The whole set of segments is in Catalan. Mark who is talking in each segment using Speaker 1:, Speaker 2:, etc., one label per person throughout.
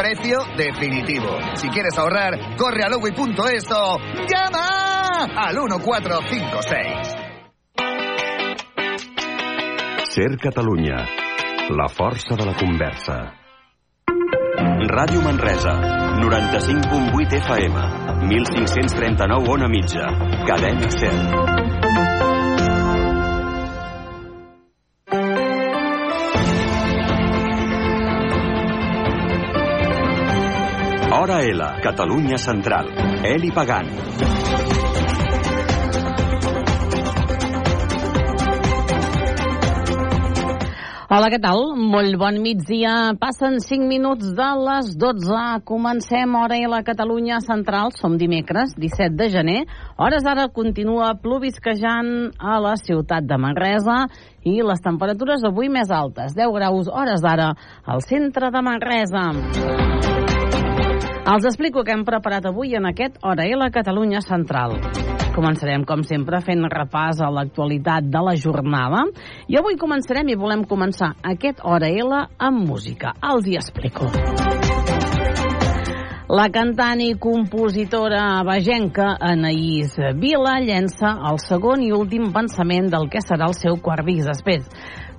Speaker 1: precio definitivo. Si quieres ahorrar, corre a lowy.es o llama al 1456.
Speaker 2: Ser Catalunya. La força de la conversa. Ràdio Manresa, 95.8 FM, 1539 on a mitja, cadena 100. Hora L, Catalunya Central. Eli Pagant.
Speaker 3: Hola, què tal? Molt bon migdia. Passen 5 minuts de les 12. Comencem hora i la Catalunya Central. Som dimecres, 17 de gener. Hores ara continua plovisquejant a la ciutat de Manresa i les temperatures avui més altes. 10 graus hores d'ara al centre de Manresa. Els explico què hem preparat avui en aquest Hora la Catalunya Central. Començarem, com sempre, fent repàs a l'actualitat de la jornada. I avui començarem i volem començar aquest Hora L amb música. Els hi explico. La cantant i compositora bagenca Anaïs Vila llença el segon i últim pensament del que serà el seu quart disc. Després,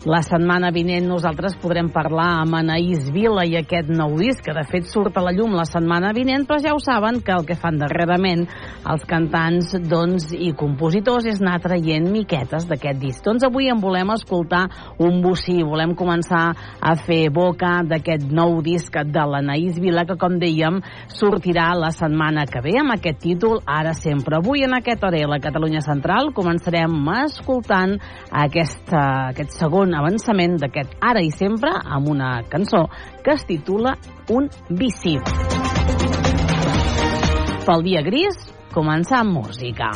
Speaker 3: la setmana vinent nosaltres podrem parlar amb Anaïs Vila i aquest nou disc, que de fet surt a la llum la setmana vinent, però ja ho saben que el que fan darrerament els cantants doncs, i compositors és anar traient miquetes d'aquest disc. Doncs avui en volem escoltar un bocí, volem començar a fer boca d'aquest nou disc de l'Anaïs Vila, que com dèiem sortirà la setmana que ve amb aquest títol Ara sempre. Avui en aquest hora a la Catalunya Central començarem escoltant aquesta, aquest segon avançament d'aquest Ara i Sempre amb una cançó que es titula Un bici. Pel dia gris, començar amb música.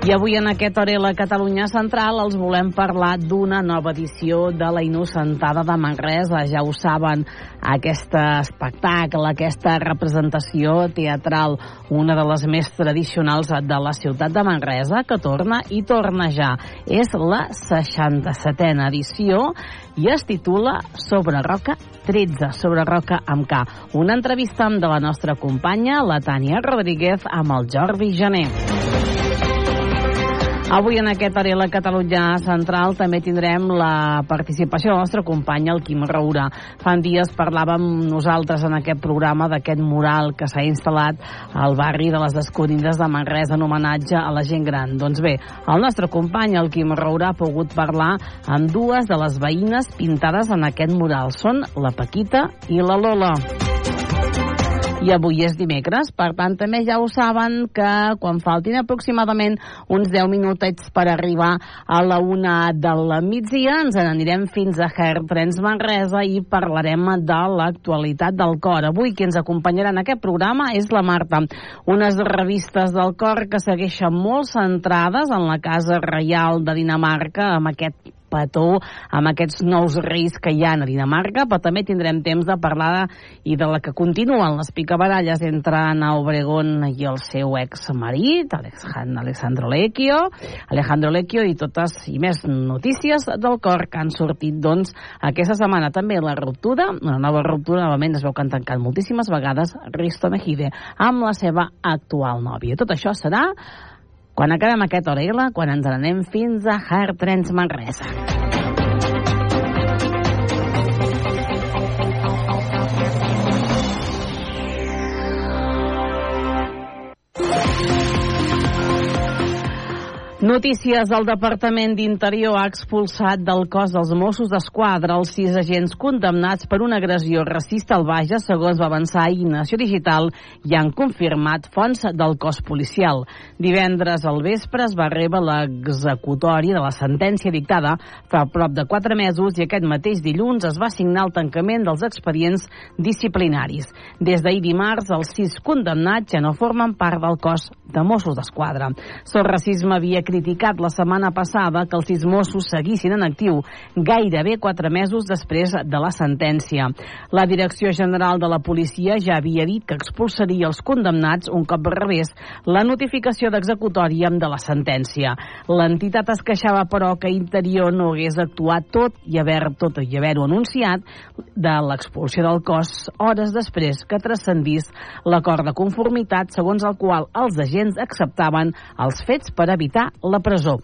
Speaker 3: I avui en aquest hora la Catalunya Central els volem parlar d'una nova edició de la Innocentada de Manresa. Ja ho saben, aquest espectacle, aquesta representació teatral, una de les més tradicionals de la ciutat de Manresa, que torna i torna ja. És la 67a edició i es titula Sobre Roca 13, sobre Roca amb K. Una entrevista amb de la nostra companya, la Tània Rodríguez, amb el Jordi Gené. Avui en aquest àrea la Catalunya Central també tindrem la participació del nostre company, el Quim Roura. Fa dies parlàvem nosaltres en aquest programa d'aquest mural que s'ha instal·lat al barri de les Desconides de Manresa en homenatge a la gent gran. Doncs bé, el nostre company, el Quim Roura, ha pogut parlar amb dues de les veïnes pintades en aquest mural. Són la Paquita i la Lola. I avui és dimecres, per tant també ja ho saben que quan faltin aproximadament uns 10 minutets per arribar a la una del migdia ens n'anirem fins a Hertrens Manresa i parlarem de l'actualitat del cor. Avui qui ens acompanyarà en aquest programa és la Marta, unes revistes del cor que segueixen molt centrades en la Casa Reial de Dinamarca amb aquest petó amb aquests nous reis que hi ha a Dinamarca, però també tindrem temps de parlar i de la que continuen les picabaralles entre Ana Obregón i el seu exmarit, Alejandro Lecchio, Alejandro Lecchio i totes i més notícies del cor que han sortit doncs aquesta setmana també la ruptura, una nova ruptura novament es veu que han tancat moltíssimes vegades Risto Mejide amb la seva actual nòvia. Tot això serà quan acabem aquest Orela, quan ens anem fins a Hertrens Manresa. Notícies del Departament d'Interior ha expulsat del cos dels Mossos d'Esquadra els sis agents condemnats per una agressió racista al Bages, segons va avançar ahir Nació Digital i han confirmat fonts del cos policial. Divendres al vespre es va rebre l'executòria de la sentència dictada fa prop de quatre mesos i aquest mateix dilluns es va signar el tancament dels expedients disciplinaris. Des d'ahir dimarts, els sis condemnats ja no formen part del cos de Mossos d'Esquadra. Sol Racisme havia criticat la setmana passada que els sis Mossos seguissin en actiu gairebé quatre mesos després de la sentència. La Direcció General de la Policia ja havia dit que expulsaria els condemnats un cop rebés la notificació d'executòria de la sentència. L'entitat es queixava, però, que Interior no hagués actuat tot i haver tot i haver-ho anunciat de l'expulsió del cos hores després que transcendís l'acord de conformitat segons el qual els agents acceptaven els fets per evitar la presó.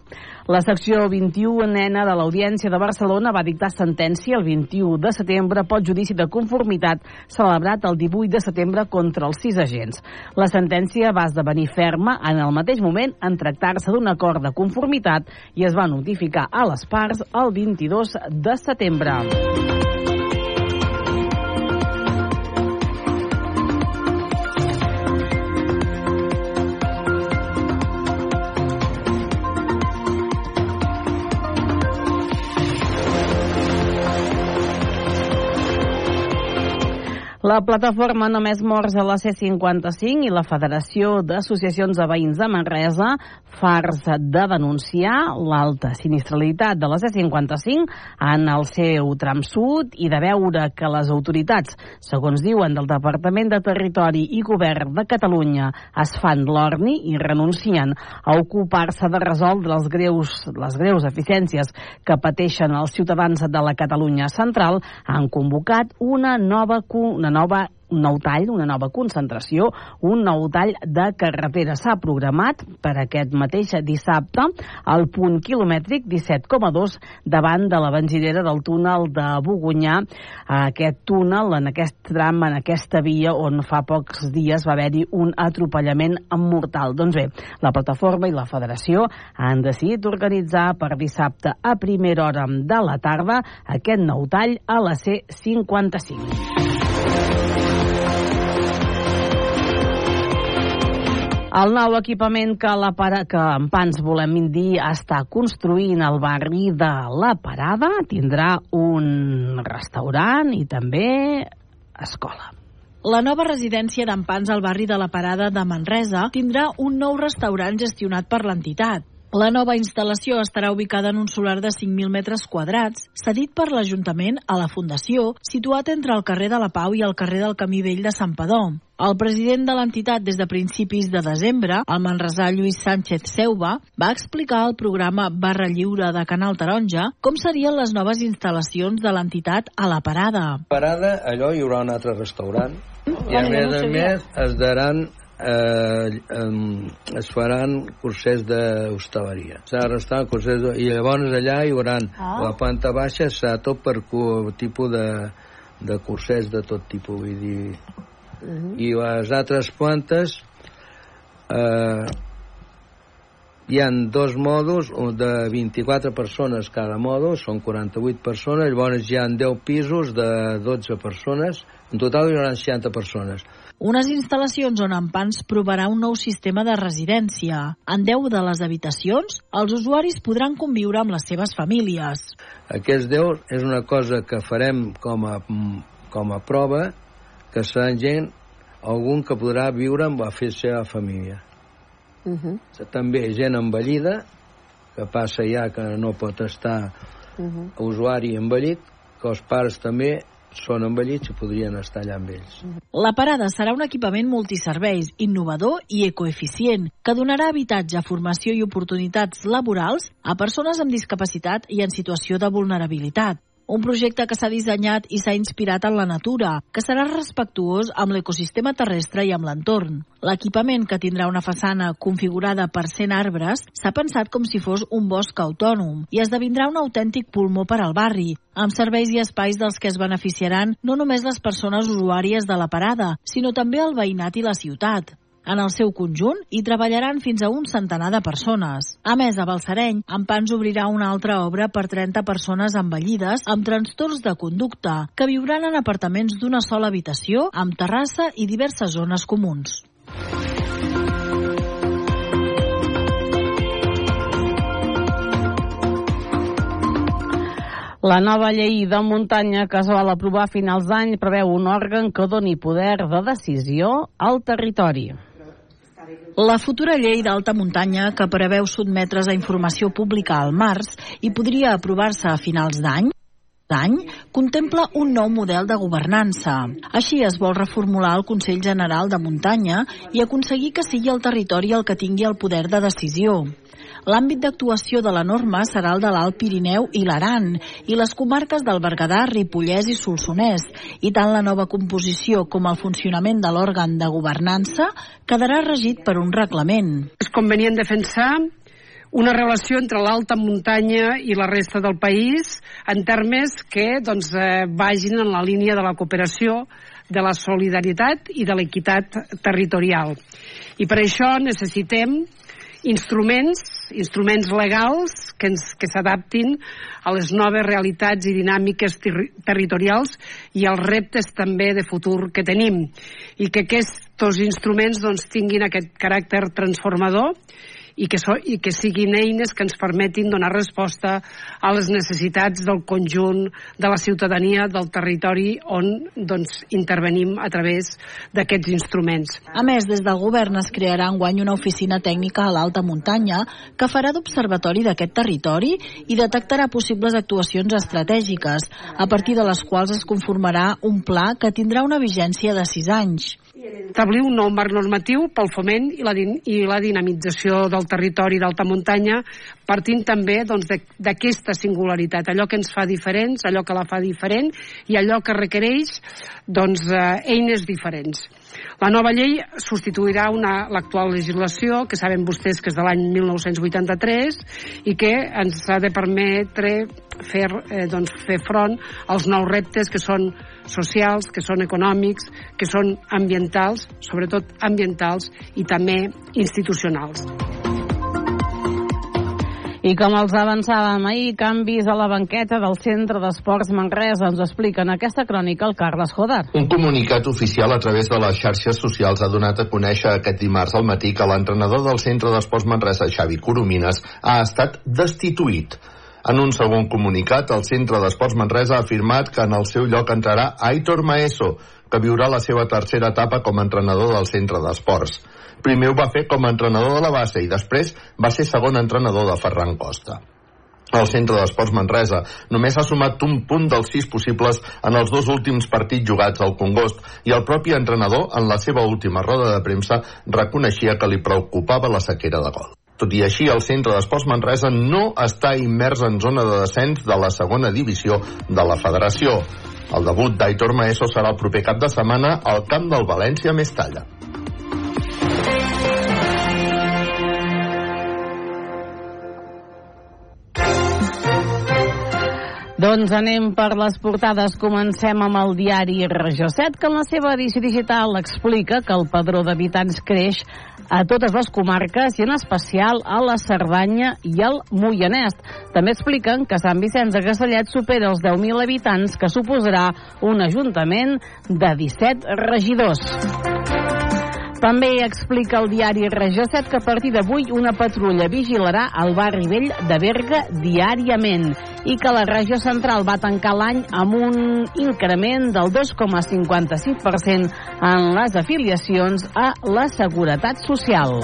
Speaker 3: La secció 21 nena de l'Audiència de Barcelona va dictar sentència el 21 de setembre pel judici de conformitat celebrat el 18 de setembre contra els sis agents. La sentència va esdevenir ferma en el mateix moment en tractar-se d'un acord de conformitat i es va notificar a les parts el 22 de setembre. La plataforma Només Morts a la C55 i la Federació d'Associacions de Veïns de Manresa fars de denunciar l'alta sinistralitat de la C55 en el seu tram sud i de veure que les autoritats, segons diuen del Departament de Territori i Govern de Catalunya, es fan l'orni i renuncien a ocupar-se de resoldre els greus, les greus eficiències que pateixen els ciutadans de la Catalunya central, han convocat una nova, una nova un nou tall, una nova concentració, un nou tall de carretera. S'ha programat per aquest mateix dissabte al punt quilomètric 17,2 davant de la benzidera del túnel de Bogunyà. Aquest túnel, en aquest tram, en aquesta via on fa pocs dies va haver-hi un atropellament mortal. Doncs bé, la plataforma i la federació han decidit organitzar per dissabte a primera hora de la tarda aquest nou tall a la C55. El nou equipament que, la para, que en Pans volem dir està construint al barri de la Parada tindrà un restaurant i també escola.
Speaker 4: La nova residència d'Empans al barri de la Parada de Manresa tindrà un nou restaurant gestionat per l'entitat. La nova instal·lació estarà ubicada en un solar de 5.000 metres quadrats, cedit per l'Ajuntament a la Fundació, situat entre el carrer de la Pau i el carrer del Camí Vell de Sant Padó. El president de l'entitat des de principis de desembre, el manresà Lluís Sánchez Seuba, va explicar al programa Barra Lliure de Canal Taronja com serien les noves instal·lacions de l'entitat a la Parada.
Speaker 5: Parada, allò hi haurà un altre restaurant i a més a més es daran eh, eh, es faran cursers d'hostaleria. S'ha restar cursers de... i llavors allà hi haurà ah. la planta baixa serà tot per tipus de, de cursers de tot tipus, vull dir... Uh. -huh. I les altres plantes eh, hi han dos mòduls de 24 persones cada mòdul, són 48 persones, llavors hi han 10 pisos de 12 persones, en total hi haurà 60 persones.
Speaker 4: Unes instal·lacions on Empans provarà un nou sistema de residència. En 10 de les habitacions, els usuaris podran conviure amb les seves famílies.
Speaker 5: Aquests 10 és una cosa que farem com a, com a prova, que serà gent, algun que podrà viure amb la seva família. Uh -huh. També gent envellida, que passa ja que no pot estar uh -huh. usuari envellit, que els pares també són envellits i podrien estar allà amb ells.
Speaker 4: La parada serà un equipament multiserveis, innovador i ecoeficient, que donarà habitatge, formació i oportunitats laborals a persones amb discapacitat i en situació de vulnerabilitat. Un projecte que s'ha dissenyat i s'ha inspirat en la natura, que serà respectuós amb l'ecosistema terrestre i amb l'entorn. L'equipament, que tindrà una façana configurada per 100 arbres, s'ha pensat com si fos un bosc autònom i esdevindrà un autèntic pulmó per al barri, amb serveis i espais dels que es beneficiaran no només les persones usuàries de la parada, sinó també el veïnat i la ciutat. En el seu conjunt hi treballaran fins a un centenar de persones. A més, a Balsareny, Pans obrirà una altra obra per 30 persones envellides amb trastorns de conducta, que viuran en apartaments d'una sola habitació, amb terrassa i diverses zones comuns.
Speaker 3: La nova llei de muntanya que es vol aprovar a finals d'any preveu un òrgan que doni poder de decisió al territori
Speaker 4: La futura llei d'alta muntanya, que preveu sotmetre's a informació pública al març i podria aprovar-se a finals d'any, d'any contempla un nou model de governança. Així es vol reformular el Consell General de Muntanya i aconseguir que sigui el territori el que tingui el poder de decisió. L'àmbit d'actuació de la norma serà el de l'Alt Pirineu i l'Aran i les comarques del Berguedà, Ripollès i Solsonès. I tant la nova composició com el funcionament de l'òrgan de governança quedarà regit per un reglament.
Speaker 6: És convenient defensar una relació entre l'alta muntanya i la resta del país en termes que doncs, eh, vagin en la línia de la cooperació, de la solidaritat i de l'equitat territorial. I per això necessitem instruments, instruments legals que, ens, que s'adaptin a les noves realitats i dinàmiques ter territorials i als reptes també de futur que tenim. I que aquests instruments doncs, tinguin aquest caràcter transformador i que, so, i que siguin eines que ens permetin donar resposta a les necessitats del conjunt de la ciutadania del territori on doncs, intervenim a través d'aquests instruments.
Speaker 4: A més, des del govern es crearà enguany una oficina tècnica a l'alta muntanya que farà d'observatori d'aquest territori i detectarà possibles actuacions estratègiques, a partir de les quals es conformarà un pla que tindrà una vigència de sis anys
Speaker 6: establir un nou marc normatiu pel foment i la, i la dinamització del territori d'alta muntanya, partint també doncs, d'aquesta doncs, singularitat, allò que ens fa diferents, allò que la fa diferent i allò que requereix doncs, eh, eines diferents. La nova llei substituirà l'actual legislació, que saben vostès que és de l'any 1983, i que ens ha de permetre fer, eh, doncs, fer front als nous reptes que són socials, que són econòmics, que són ambientals, sobretot ambientals, i també institucionals.
Speaker 3: I com els avançàvem ahir, canvis a la banqueta del Centre d'Esports Manresa. Ens explica en aquesta crònica el Carles Joder.
Speaker 7: Un comunicat oficial a través de les xarxes socials ha donat a conèixer aquest dimarts al matí que l'entrenador del Centre d'Esports Manresa, Xavi Coromines, ha estat destituït. En un segon comunicat, el Centre d'Esports Manresa ha afirmat que en el seu lloc entrarà Aitor Maeso, que viurà la seva tercera etapa com a entrenador del Centre d'Esports. Primer ho va fer com a entrenador de la base i després va ser segon entrenador de Ferran Costa. El centre d'esports Manresa només ha sumat un punt dels sis possibles en els dos últims partits jugats al Congost i el propi entrenador, en la seva última roda de premsa, reconeixia que li preocupava la sequera de gol. Tot i així, el centre d'esports Manresa no està immers en zona de descens de la segona divisió de la federació. El debut d'Aitor Maeso serà el proper cap de setmana al camp del València Mestalla.
Speaker 3: Doncs anem per les portades. Comencem amb el diari Regió 7, que en la seva edició digital explica que el padró d'habitants creix a totes les comarques i en especial a la Cerdanya i al Moianès. També expliquen que Sant Vicenç de Castellet supera els 10.000 habitants, que suposarà un ajuntament de 17 regidors. També explica el diari Regió 7 que a partir d'avui una patrulla vigilarà el barri vell de Berga diàriament i que la regió central va tancar l'any amb un increment del 2,56% en les afiliacions a la Seguretat Social.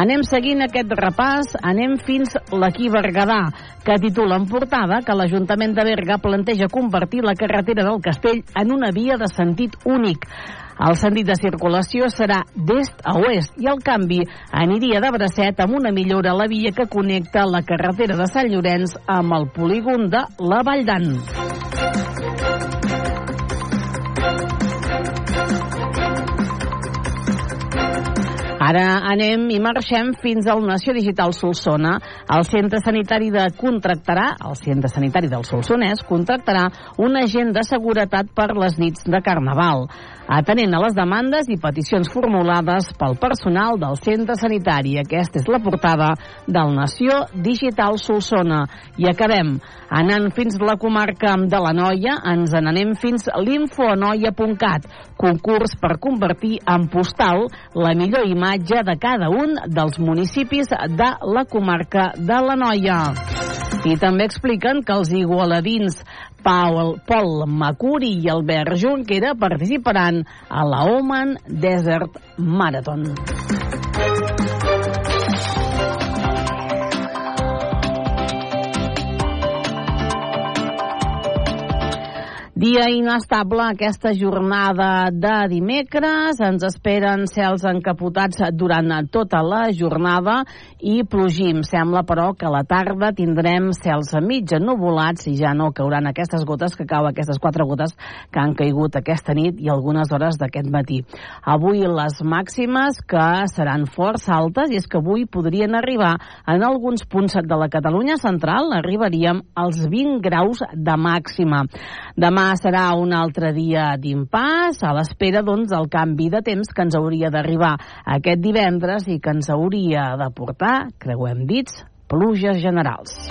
Speaker 3: Anem seguint aquest repàs, anem fins l'Aquí Berguedà, que titula en portada que l'Ajuntament de Berga planteja convertir la carretera del Castell en una via de sentit únic. El sentit de circulació serà d'est a oest i el canvi aniria de bracet amb una millora a la via que connecta la carretera de Sant Llorenç amb el polígon de la Vall d'An. Ara anem i marxem fins al Nació Digital Solsona. El centre sanitari de contractarà, el centre sanitari del Solsonès, contractarà un agent de seguretat per les nits de Carnaval atenent a les demandes i peticions formulades pel personal del centre sanitari. Aquesta és la portada del Nació Digital Solsona. I acabem anant fins la comarca de la Noia, ens n'anem fins a l'infoanoia.cat, concurs per convertir en postal la millor imatge de cada un dels municipis de la comarca de la Noia. I també expliquen que els igualadins Paul, Paul Macuri i Albert Junquera participaran a la Oman Desert Marathon. Dia inestable aquesta jornada de dimecres. Ens esperen cels encapotats durant tota la jornada i plogim. Sembla, però, que a la tarda tindrem cels a mitja nuvolats i ja no cauran aquestes gotes que cau, aquestes quatre gotes que han caigut aquesta nit i algunes hores d'aquest matí. Avui les màximes que seran força altes i és que avui podrien arribar en alguns punts de la Catalunya central arribaríem als 20 graus de màxima. Demà serà un altre dia d'impàs a l'espera doncs, del canvi de temps que ens hauria d'arribar aquest divendres i que ens hauria de portar, creuem dits, pluges generals.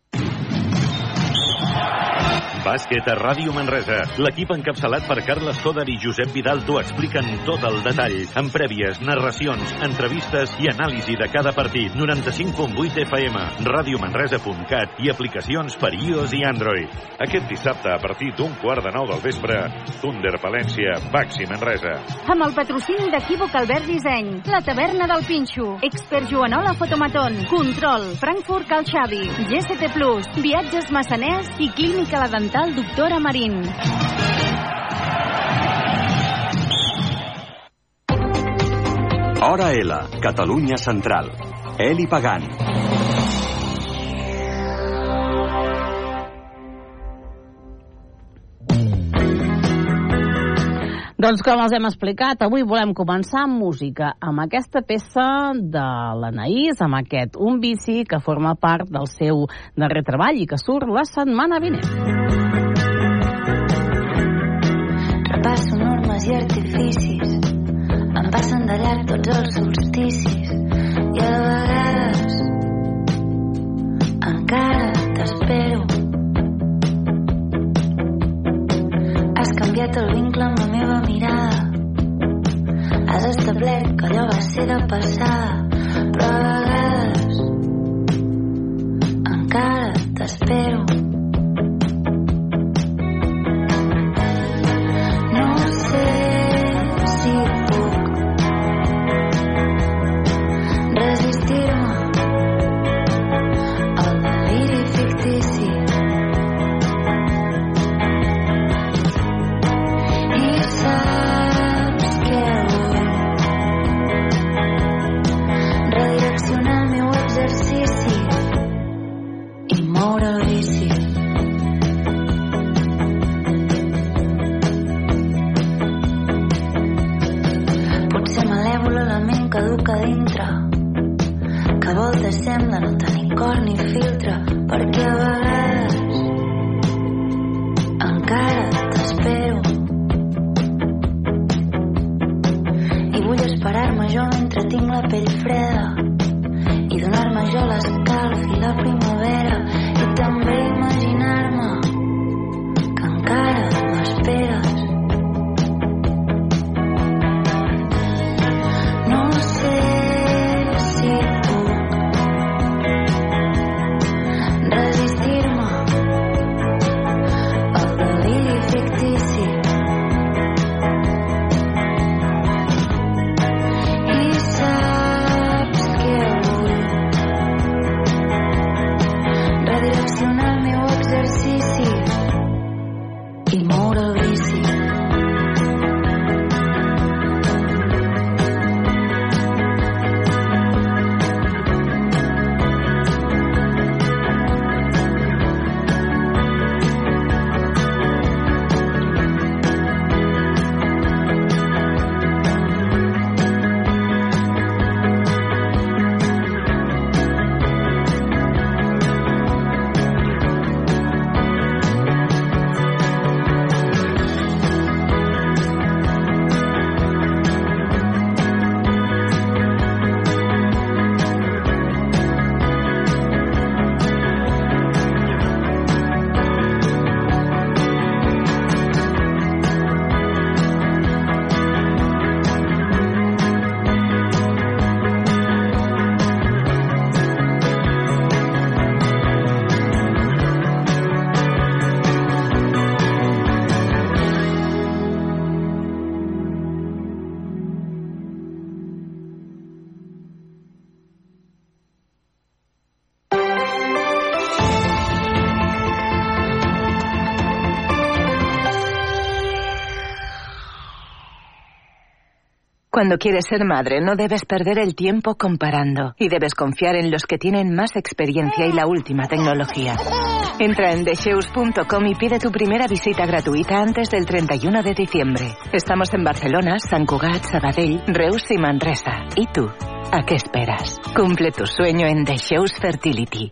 Speaker 8: Bàsquet a Ràdio Manresa. L'equip encapçalat per Carles Coder i Josep Vidal t'ho expliquen tot el detall, amb prèvies, narracions, entrevistes i anàlisi de cada partit. 95.8 FM, radiomanresa.cat i aplicacions per iOS i Android. Aquest dissabte, a partir d'un quart de nou del vespre, Thunder Palència, Baxi Manresa.
Speaker 9: Amb el patrocini d'Equívoc Albert Disseny, la taverna del Pinxo, Expert Joanola Fotomaton, Control, Frankfurt Cal Xavi, GST Plus, Viatges Massaners i Clínica La Dental Doctora Marín.
Speaker 2: Hora L, Catalunya Central. Eli Pagant.
Speaker 3: Doncs com els hem explicat, avui volem començar amb música, amb aquesta peça de l'Anaïs, amb aquest Un bici que forma part del seu darrer treball i que surt la setmana vinent.
Speaker 10: Repasso normes i artificis, em passen de llarg tots els solsticis i a vegades encara t'espero. Has canviat el vincle amb la meva mirada. Has establert que allò va ser de passada, però a vegades encara t'espero.
Speaker 11: Cuando quieres ser madre, no debes perder el tiempo comparando y debes confiar en los que tienen más experiencia y la última tecnología. Entra en desheus.com y pide tu primera visita gratuita antes del 31 de diciembre. Estamos en Barcelona, Sant Cugat, Sabadell, Reus y Manresa. ¿Y tú? ¿A qué esperas? Cumple tu sueño en Shows Fertility.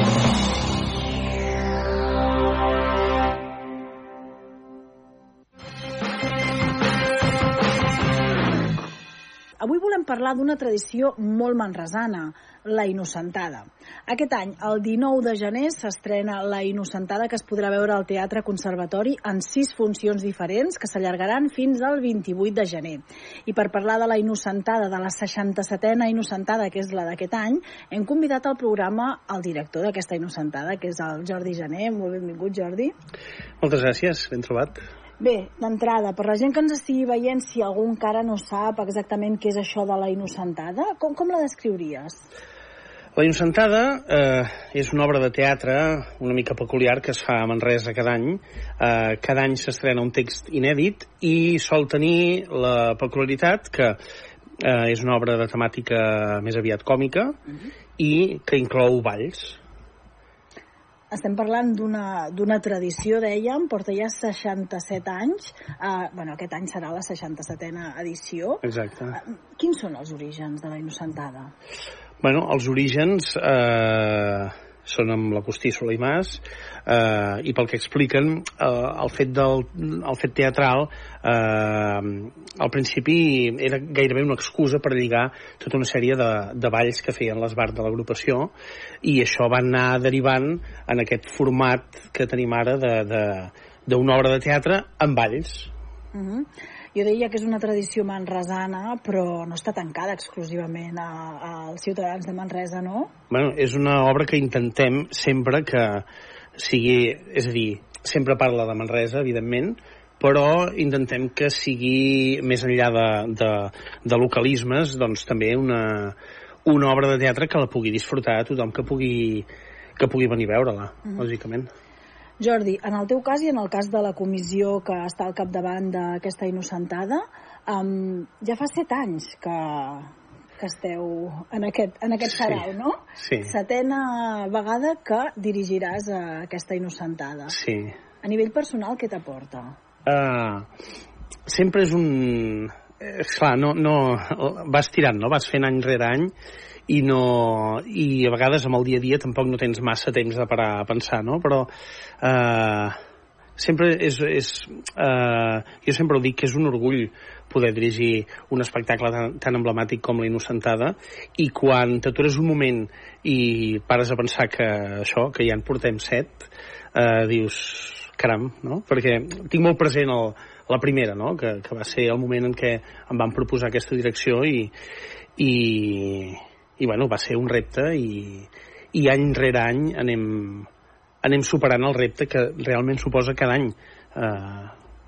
Speaker 4: Parlar d'una tradició molt manresana, la Innocentada. Aquest any, el 19 de gener, s'estrena la Innocentada que es podrà veure al Teatre Conservatori en sis funcions diferents que s'allargaran fins al 28 de gener. I per parlar de la Innocentada, de la 67a Innocentada, que és la d'aquest any, hem convidat al programa el director d'aquesta Innocentada, que és el Jordi Gené. Molt benvingut, Jordi.
Speaker 12: Moltes gràcies, ben trobat.
Speaker 4: Bé, d'entrada, per la gent que ens estigui veient, si algú encara no sap exactament què és això de la innocentada, com, com la descriuries?
Speaker 12: La Innocentada eh, és una obra de teatre una mica peculiar que es fa a Manresa cada any. Eh, cada any s'estrena un text inèdit i sol tenir la peculiaritat que eh, és una obra de temàtica més aviat còmica uh -huh. i que inclou balls.
Speaker 4: Estem parlant d'una tradició, dèiem, porta ja 67 anys. Uh, bueno, aquest any serà la 67a edició.
Speaker 12: Exacte.
Speaker 4: Uh, quins són els orígens de la Innocentada?
Speaker 12: Bueno, els orígens eh, són amb l'Agustí Soleimàs eh, i pel que expliquen eh, el, fet del, el fet teatral eh, al principi era gairebé una excusa per lligar tota una sèrie de, de balls que feien l'esbart de l'agrupació i això va anar derivant en aquest format que tenim ara d'una obra de teatre amb balls
Speaker 4: Uh -huh. Jo deia que és una tradició manresana, però no està tancada exclusivament a, als ciutadans de Manresa, no?
Speaker 12: Bueno, és una obra que intentem sempre que sigui... És a dir, sempre parla de Manresa, evidentment, però intentem que sigui, més enllà de, de, de localismes, doncs també una, una obra de teatre que la pugui disfrutar tothom que pugui, que pugui venir a veure-la, uh -huh. lògicament.
Speaker 4: Jordi, en el teu cas i en el cas de la comissió que està al capdavant d'aquesta innocentada, um, ja fa set anys que, que esteu en aquest, en aquest
Speaker 12: Sí.
Speaker 4: sarau, no?
Speaker 12: Sí.
Speaker 4: Setena vegada que dirigiràs a aquesta innocentada.
Speaker 12: Sí.
Speaker 4: A nivell personal, què t'aporta?
Speaker 12: Uh, sempre és un... Eh, clar, no, no, vas tirant, no? Vas fent any rere any i no i a vegades amb el dia a dia tampoc no tens massa temps de parar a pensar, no? Però eh, sempre és, és eh, jo sempre ho dic que és un orgull poder dirigir un espectacle tan, tan emblemàtic com la Innocentada i quan t'atures un moment i pares a pensar que això, que ja en portem set eh, dius caram, no? Perquè tinc molt present el, la primera, no? Que, que va ser el moment en què em van proposar aquesta direcció i, i, i bueno, va ser un repte i, i any rere any anem, anem superant el repte que realment suposa cada any eh,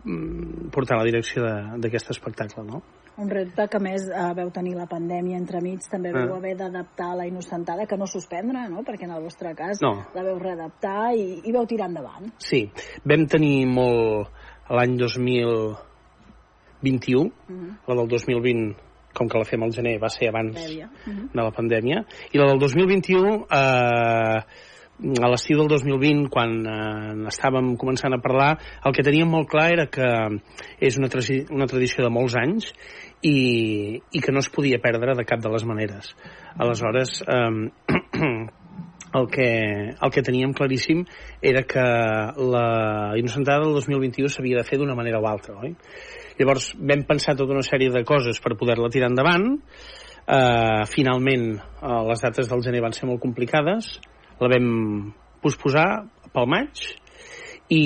Speaker 12: mm, portar la direcció de- d'aquest espectacle, no?
Speaker 4: Un repte que més eh, veu tenir la pandèmia entremig, també
Speaker 12: Ah.
Speaker 4: veu haver d'adaptar la innocentada, que no suspendre, no? Perquè en el vostre cas
Speaker 12: No.
Speaker 4: la veu readaptar i, i veu tirar endavant.
Speaker 12: Sí, vam tenir molt l'any 2021,
Speaker 4: Mhm.
Speaker 12: la del 2020, com que la fem al gener, va ser abans
Speaker 4: Prèvia. Mhm.
Speaker 12: de la pandèmia, i la del 2021, eh, a l'estiu del 2020, quan eh, estàvem començant a parlar, el que teníem molt clar era que és una, tradi una tradició de molts anys i, i que no es podia perdre de cap de les maneres. Aleshores, eh, el que, el que teníem claríssim era que la Innocentada del 2021 s'havia de fer d'una manera o altra, oi? Llavors vam pensar tota una sèrie de coses per poder-la tirar endavant. Uh, finalment, uh, les dates del gener van ser molt complicades. La vam posposar pel maig i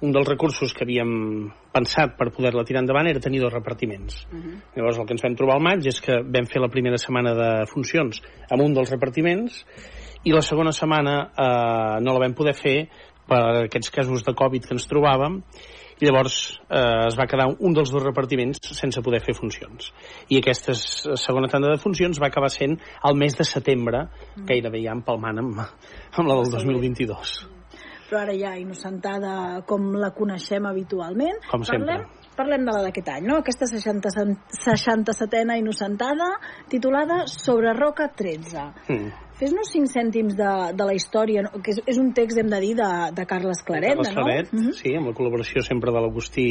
Speaker 12: un dels recursos que havíem pensat per poder-la tirar endavant era tenir dos repartiments.
Speaker 4: Uh -huh.
Speaker 12: Llavors el que ens vam trobar al maig és que vam fer la primera setmana de funcions amb un dels repartiments i la segona setmana eh, no la vam poder fer per aquests casos de Covid que ens trobàvem i llavors eh, es va quedar un dels dos repartiments sense poder fer funcions. I aquesta segona tanda de funcions va acabar sent al mes de setembre, gairebé ja empalmant amb, amb la del 2022.
Speaker 4: Però ara ja innocentada com la coneixem habitualment.
Speaker 12: Com sempre.
Speaker 4: Parlem, parlem de la d'aquest any, no? Aquesta 60, 67a innocentada titulada Sobre Roca 13.
Speaker 12: Mm.
Speaker 4: Fes-nos cinc cèntims de, de la història, no? que és, és un text, hem de dir, de, de Carles Claret,
Speaker 12: Carles
Speaker 4: no?
Speaker 12: Claret, sí, amb la col·laboració sempre de l'Agustí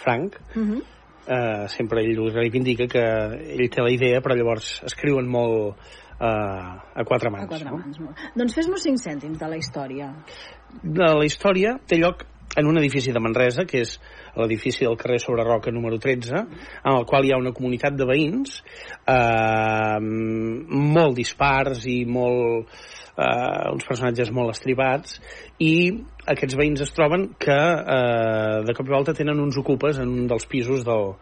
Speaker 12: Frank.
Speaker 4: Uh -huh.
Speaker 12: eh, sempre ell reivindica que ell té la idea, però llavors escriuen molt eh, a quatre mans.
Speaker 4: A quatre
Speaker 12: no?
Speaker 4: mans. molt. Doncs fes-nos cinc cèntims de la història.
Speaker 12: de la història té lloc en un edifici de Manresa, que és l'edifici del carrer Sobre Roca número 13, en el qual hi ha una comunitat de veïns eh, molt dispars i molt, eh, uns personatges molt estripats, i aquests veïns es troben que eh, de cop i volta tenen uns ocupes en un dels pisos del,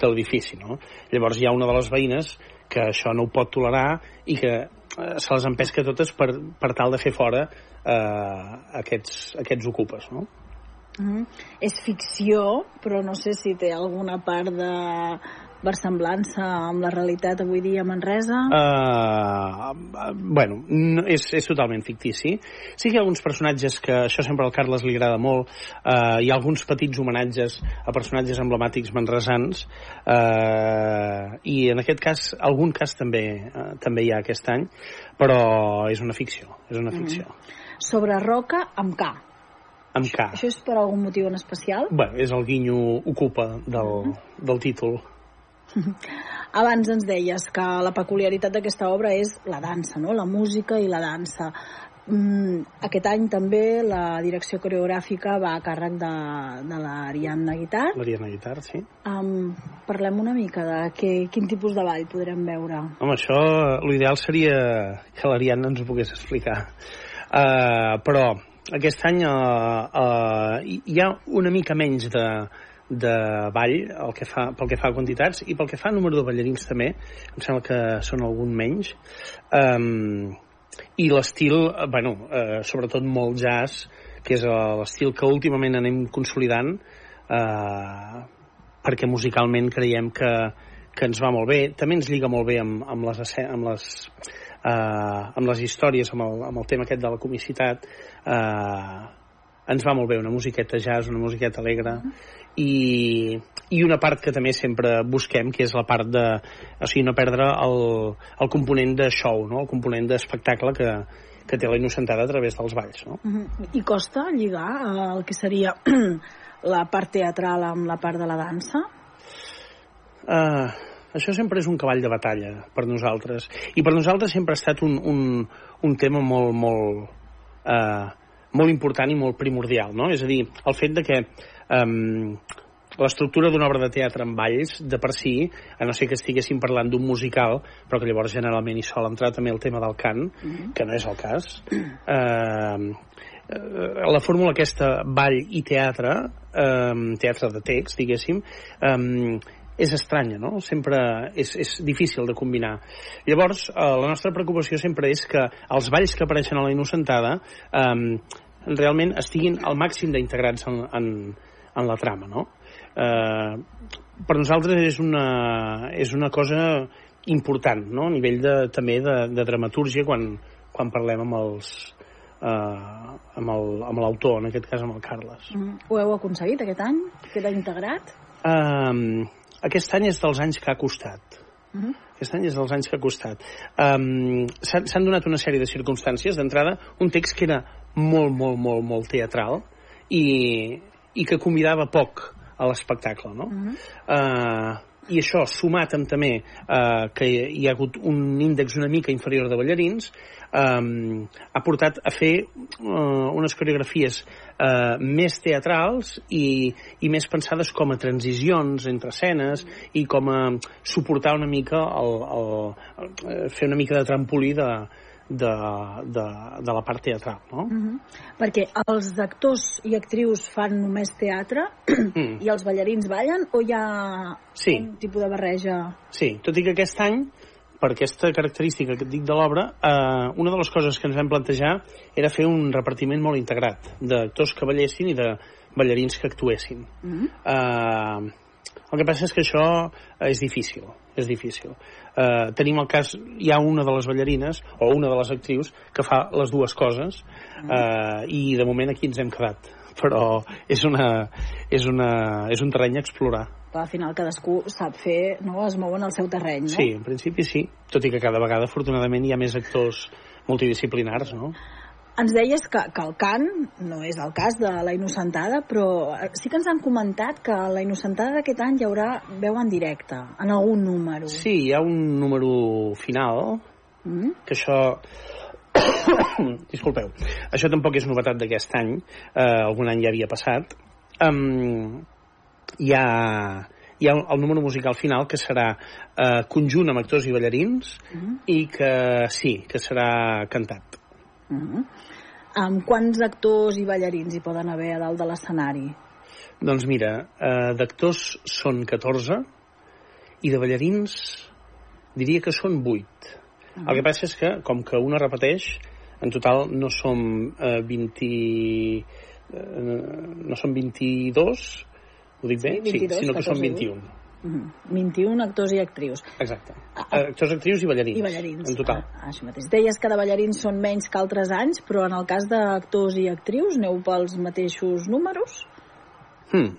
Speaker 12: de l'edifici. No? Llavors hi ha una de les veïnes que això no ho pot tolerar i que eh, se les empesca totes per, per tal de fer fora eh, aquests, aquests ocupes. No?
Speaker 4: Mm. És ficció, però no sé si té alguna part de versemblança amb la realitat avui dia a Manresa.
Speaker 12: Uh, bueno, no, és, és totalment fictici. Sí que hi ha alguns personatges que això sempre al Carles li agrada molt. Uh, hi ha alguns petits homenatges a personatges emblemàtics manresans uh, i en aquest cas, algun cas també, uh, també hi ha aquest any, però és una ficció, és una ficció.
Speaker 4: Mm. Sobre Roca amb K.
Speaker 12: Amb K.
Speaker 4: Això és per algun motiu en especial?
Speaker 12: Bueno, és el guinyo ocupa del, del títol.
Speaker 4: Abans ens deies que la peculiaritat d'aquesta obra és la dansa, no? la música i la dansa. Mm, aquest any també la direcció coreogràfica va a càrrec de, de l'Ariadna Guitar.
Speaker 12: L'Ariadna Guitar, sí.
Speaker 4: Um, parlem una mica de que, quin tipus de ball podrem veure.
Speaker 12: Home, això, l'ideal seria que l'Ariadna ens ho pogués explicar. Uh, però aquest any uh, uh, hi ha una mica menys de, de ball el que fa, pel que fa a quantitats i pel que fa a número de ballarins també em sembla que són algun menys. Um, i l'estil eh, bueno, uh, sobretot molt jazz que és l'estil que últimament anem consolidant uh, perquè musicalment creiem que, que ens va molt bé. També ens lliga molt bé amb, amb les, amb les uh, amb les històries, amb el, amb el tema aquest de la comicitat uh, ens va molt bé una musiqueta jazz, una musiqueta alegre i, i una part que també sempre busquem, que és la part de o sigui, no perdre el, el component de show, no? el component d'espectacle que, que té la innocentada a través dels balls no?
Speaker 4: Uh -huh. I costa lligar eh, el que seria la part teatral amb la part de la dansa?
Speaker 12: Uh, això sempre és un cavall de batalla per nosaltres. I per nosaltres sempre ha estat un, un, un tema molt, molt, uh, molt important i molt primordial, no? És a dir, el fet de que um, l'estructura d'una obra de teatre amb balls, de per si, a no ser que estiguéssim parlant d'un musical, però que llavors generalment hi sol entrar també el tema del cant, que no és el cas, eh, eh, la fórmula aquesta ball i teatre, eh, teatre de text, diguéssim, eh, és estranya, no? Sempre és, és difícil de combinar. Llavors, eh, la nostra preocupació sempre és que els balls que apareixen a la Innocentada eh, realment estiguin al màxim d'integrats en, en, en la trama, no? Eh, per nosaltres és una, és una cosa important, no? A nivell de, també de, de dramatúrgia quan, quan parlem amb els eh, amb l'autor, en aquest cas amb el Carles.
Speaker 4: Mm. Ho heu aconseguit aquest any? Queda integrat?
Speaker 12: Um, aquest any és dels anys que ha costat.
Speaker 4: Uh -huh.
Speaker 12: Aquest any és dels anys que ha costat. Um, S'han s'han donat una sèrie de circumstàncies. D'entrada, un text que era molt, molt, molt, molt teatral i, i que convidava poc a l'espectacle, no?
Speaker 4: Uh -huh.
Speaker 12: Uh, i això, sumat amb també uh, que hi ha hagut un índex una mica inferior de ballarins, um, ha portat a fer uh, unes coreografies uh, més teatrals i, i més pensades com a transicions entre escenes i com a suportar una mica el, el, el, fer una mica de trampolí de, de, de, de la part teatral, no?
Speaker 4: Uh -huh. Perquè els actors i actrius fan només teatre
Speaker 12: Mm.
Speaker 4: i els ballarins ballen o hi ha
Speaker 12: Sí.
Speaker 4: un tipus de barreja?
Speaker 12: Sí, tot i que aquest any, per aquesta característica que et dic de l'obra, eh, una de les coses que ens vam plantejar era fer un repartiment molt integrat d'actors que ballessin i de ballarins que actuessin.
Speaker 4: Mm.
Speaker 12: Eh, el que passa és que això és difícil, és difícil. Eh, tenim el cas, hi ha una de les ballarines, o una de les actrius, que fa les dues coses, eh, i de moment aquí ens hem quedat. Però és, una, és, una, és un terreny a explorar.
Speaker 4: Clar, al final cadascú sap fer, no? es mou en el seu terreny, no?
Speaker 12: Sí, en principi sí, tot i que cada vegada, afortunadament, hi ha més actors multidisciplinars, no?
Speaker 4: Ens deies que, que el cant no és el cas de la Innocentada, però eh, sí que ens han comentat que la Innocentada d'aquest any hi haurà veu en directe, en algun número.
Speaker 12: Sí, hi ha un número final,
Speaker 4: Mm?
Speaker 12: que això... Disculpeu. Això tampoc és novetat d'aquest any, eh, algun any ja havia passat. Um, hi ha, hi ha el número musical final que serà eh, conjunt amb actors i ballarins
Speaker 4: Mm.
Speaker 12: i que sí, que serà cantat.
Speaker 4: Mm. Amb quants actors i ballarins hi poden haver a dalt de l'escenari?
Speaker 12: Doncs mira, eh, d'actors són 14 i de ballarins diria que són 8. El que passa és que, com que una repeteix, en total no som eh, 20... Eh, no són 22, ho dic bé?
Speaker 4: Sí, 22,
Speaker 12: sinó que són
Speaker 4: 14,
Speaker 12: 21.
Speaker 4: Mm. 21 actors i actrius.
Speaker 12: Exacte. Eh, Actors, actrius i ballarins.
Speaker 4: I ballarins.
Speaker 12: En total.
Speaker 4: Ah, això mateix. Deies que de ballarins són menys que altres anys, però en el cas d'actors i actrius aneu pels mateixos números?
Speaker 12: Hmm.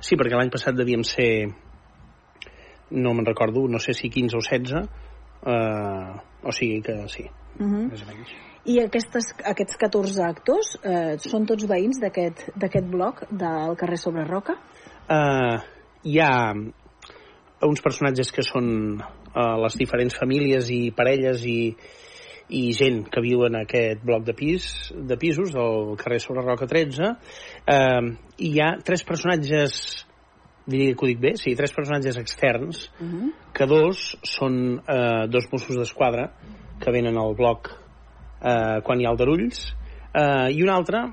Speaker 12: Sí, perquè l'any passat devíem ser, no me'n recordo, no sé si 15 o 16, eh, o sigui que sí,
Speaker 4: Uh -huh.
Speaker 12: més o menys.
Speaker 4: I aquestes, aquests 14 actors eh, són tots veïns d'aquest d'aquest bloc del carrer Sobre Roca?
Speaker 12: Uh, hi ha uns personatges que són uh, les diferents famílies i parelles i, i gent que viu en aquest bloc de, pis, de pisos del carrer Sobre Roca 13 uh, i hi ha tres personatges diria que ho dic bé, sí, tres personatges externs
Speaker 4: Uh -huh.
Speaker 12: que dos són eh, dos Mossos d'Esquadra que venen al bloc eh, quan hi ha aldarulls eh, i un altre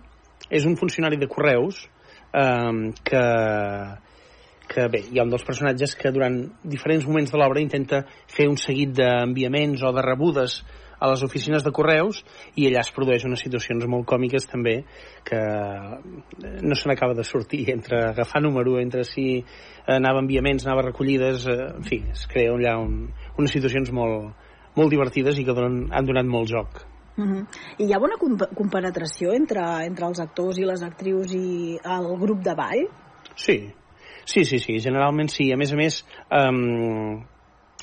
Speaker 12: és un funcionari de correus eh, que, que bé, hi ha un dels personatges que durant diferents moments de l'obra intenta fer un seguit d'enviaments o de rebudes a les oficines de correus i allà es produeix unes situacions molt còmiques també que no se n'acaba de sortir entre agafar número, entre si anava a enviaments, anava recollides, eh, en fi, es crea allà un, unes situacions molt, molt divertides i que donen, han donat molt joc.
Speaker 4: Uh -huh. I hi ha bona comp compenetració entre, entre els actors i les actrius i el grup de ball?
Speaker 12: Sí, sí, sí, sí, generalment sí. A més a més, um,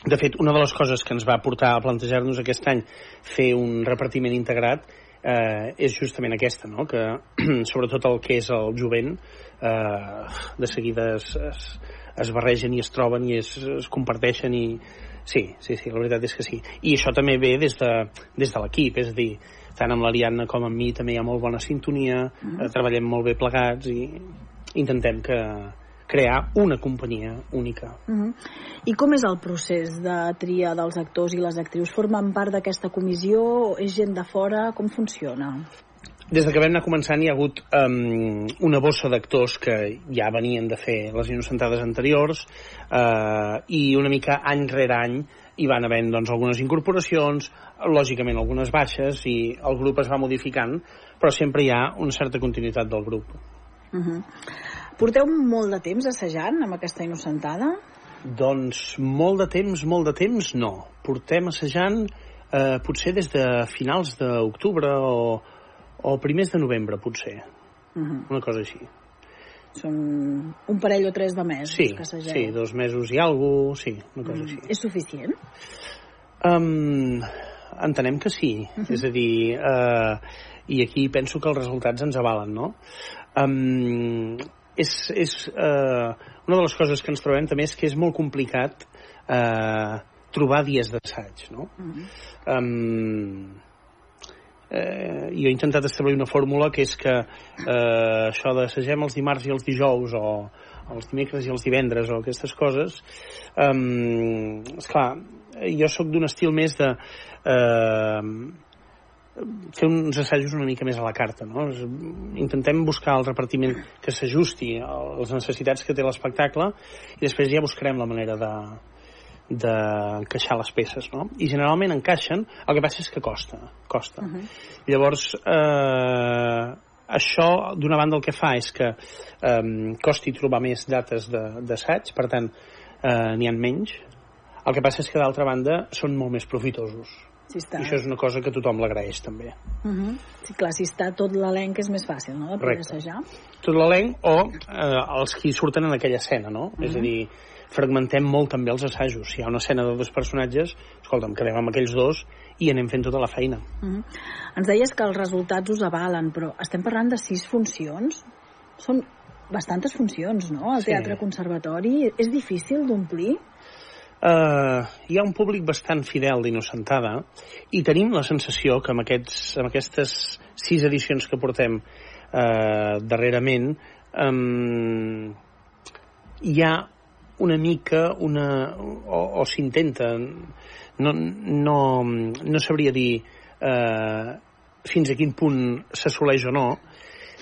Speaker 12: de fet, una de les coses que ens va portar a plantejar-nos aquest any fer un repartiment integrat eh, és justament aquesta, no? que sobretot el que és el jovent eh, de seguida es, es, es barregen i es troben i es, es comparteixen i sí, sí, sí, la veritat és que sí i això també ve des de, des de l'equip és a dir, tant amb l'Ariadna com amb mi també hi ha molt bona sintonia
Speaker 4: Mhm.
Speaker 12: eh, treballem molt bé plegats i intentem que crear una companyia única
Speaker 4: Uh -huh. I com és el procés de tria dels actors i les actrius? Formen part d'aquesta comissió? És gent de fora? Com funciona?
Speaker 12: Des de que vam anar començant hi ha hagut um, una bossa d'actors que ja venien de fer les innocentades anteriors uh, i una mica any rere any hi van havent doncs, algunes incorporacions, lògicament algunes baixes i el grup es va modificant, però sempre hi ha una certa continuïtat del grup.
Speaker 4: Uh -huh. Porteu molt de temps assajant amb aquesta innocentada?
Speaker 12: Doncs molt de temps, molt de temps, no. Portem assajant eh, potser des de finals d'octubre o, o primers de novembre, potser.
Speaker 4: Uh -huh.
Speaker 12: Una cosa així.
Speaker 4: Són un parell o tres de mesos
Speaker 12: Sí,
Speaker 4: que assageu.
Speaker 12: sí, dos mesos i alguna cosa, sí, una cosa
Speaker 4: Mm.
Speaker 12: així.
Speaker 4: És suficient?
Speaker 12: Um, entenem que sí, uh -huh. és a dir, uh, i aquí penso que els resultats ens avalen, no? Um, és, és uh, una de les coses que ens trobem també és que és molt complicat uh, trobar dies d'assaig, no?
Speaker 4: Uh -huh.
Speaker 12: um, eh, jo he intentat establir una fórmula que és que eh, això d'assagem els dimarts i els dijous o els dimecres i els divendres o aquestes coses um, esclar, jo sóc d'un estil més de eh, fer uns assajos una mica més a la carta no? Intentem buscar el repartiment que s'ajusti a les necessitats que té l'espectacle i després ja buscarem la manera de d'encaixar les peces, no? I generalment encaixen, el que passa és que costa, costa.
Speaker 4: Mhm.
Speaker 12: Llavors, eh, això, d'una banda, el que fa és que eh, costi trobar més dates de- d'assaig, per tant, eh, n'hi ha menys. El que passa és que, d'altra banda, són molt més profitosos.
Speaker 4: Sí, està.
Speaker 12: I això és una cosa que tothom l'agraeix, també.
Speaker 4: Uh -huh. Sí, clar, si està tot l'elenc és més fàcil, no?, de poder
Speaker 12: Correcte.
Speaker 4: assajar.
Speaker 12: Tot l'elenc o eh, els qui surten en aquella escena, no? És a
Speaker 4: Mhm.
Speaker 12: dir, fragmentem molt també els assajos. Si hi ha una escena de dos personatges, escolta'm, quedem amb aquells dos i anem fent tota la feina.
Speaker 4: Uh -huh. Ens deies que els resultats us avalen, però estem parlant de sis funcions? Són bastantes funcions, no?, al
Speaker 12: Sí.
Speaker 4: Teatre Conservatori. És difícil d'omplir?
Speaker 12: Uh, hi ha un públic bastant fidel d'Innocentada i tenim la sensació que amb, aquests, amb aquestes sis edicions que portem uh, darrerament um, hi ha una mica una, o, o s'intenta no, no, no sabria dir uh, fins a quin punt s'assoleix o no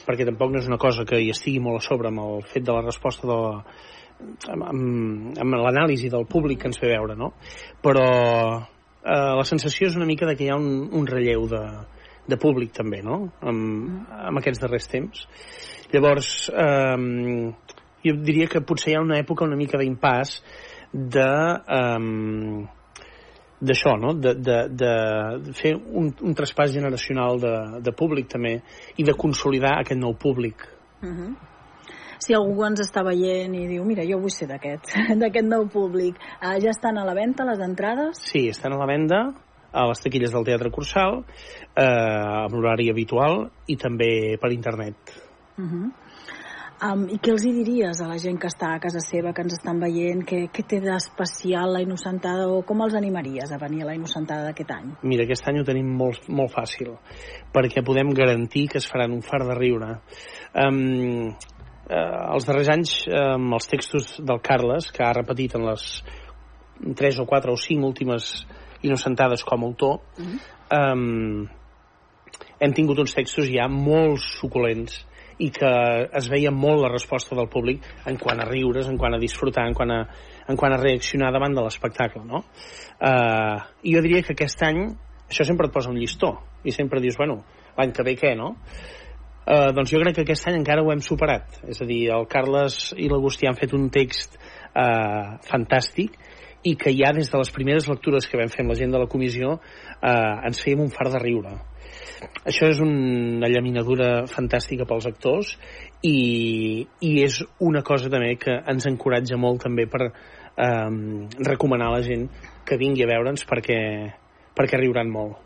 Speaker 12: perquè tampoc no és una cosa que hi estigui molt a sobre amb el fet de la resposta de la, amb, amb, amb l'anàlisi del públic que ens ve veure, no? Però eh, la sensació és una mica de que hi ha un, un relleu de, de públic també, no? Amb, amb aquests darrers temps. Llavors, eh, jo diria que potser hi ha una època una mica d'impàs de... Eh, d'això, no? De, de, de fer un, un traspàs generacional de, de públic també i de consolidar aquest nou públic
Speaker 4: Uh -huh. Si algú ens està veient i diu, mira, jo vull ser d'aquest, d'aquest nou públic, uh, ja estan a la venda les entrades?
Speaker 12: Sí, estan a la venda a les taquilles del Teatre Cursal, eh, amb l'horari habitual i també per internet.
Speaker 4: Uh -huh. um, I què els hi diries a la gent que està a casa seva, que ens estan veient, què, què té d'especial la Innocentada o com els animaries a venir a la Innocentada d'aquest any?
Speaker 12: Mira, aquest any ho tenim molt, molt fàcil, perquè podem garantir que es faran un far de riure. Um, eh, els darrers anys, eh, amb els textos del Carles, que ha repetit en les 3 o 4 o 5 últimes innocentades com a autor, um, hem tingut uns textos ja molt suculents i que es veia molt la resposta del públic en quant a riures, en quant a disfrutar, en quant a, en quant a reaccionar davant de l'espectacle, no? Uh, I jo diria que aquest any això sempre et posa un llistó i sempre dius, bueno, l'any que ve què, no? Uh, doncs jo crec que aquest any encara ho hem superat. És a dir, el Carles i l'Agustí han fet un text uh, fantàstic i que ja des de les primeres lectures que vam fer amb la gent de la comissió eh, ens fèiem un far de riure. Això és una llaminadura fantàstica pels actors i, i és una cosa també que ens encoratja molt també per eh, recomanar a la gent que vingui a veure'ns perquè, perquè riuran molt.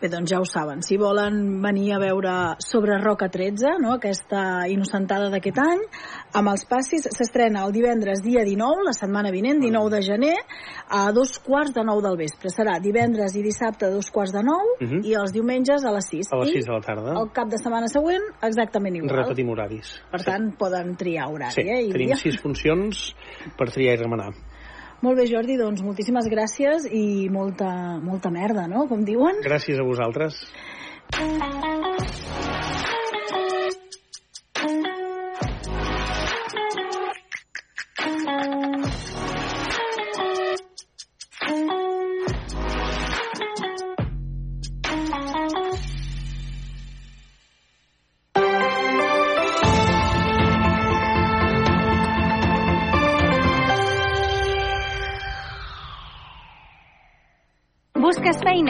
Speaker 4: Bé, doncs ja ho saben. Si volen venir a veure sobre Roca 13, no? aquesta innocentada d'aquest any, amb els passis, s'estrena el divendres dia 19, la setmana vinent, 19 de gener, a dos quarts de nou del vespre. Serà divendres i dissabte a dos quarts de nou
Speaker 12: Mhm.
Speaker 4: i els diumenges a les 6.
Speaker 12: A les
Speaker 4: I
Speaker 12: 6 de la tarda.
Speaker 4: el cap de setmana següent, exactament igual.
Speaker 12: Repetim horaris.
Speaker 4: Per tant, poden triar horari.
Speaker 12: Sí,
Speaker 4: eh? I
Speaker 12: tenim
Speaker 4: dia.
Speaker 12: sis funcions per triar i remenar.
Speaker 4: Molt bé, Jordi, doncs moltíssimes gràcies i molta, molta merda, no?, com diuen.
Speaker 12: Gràcies a vosaltres.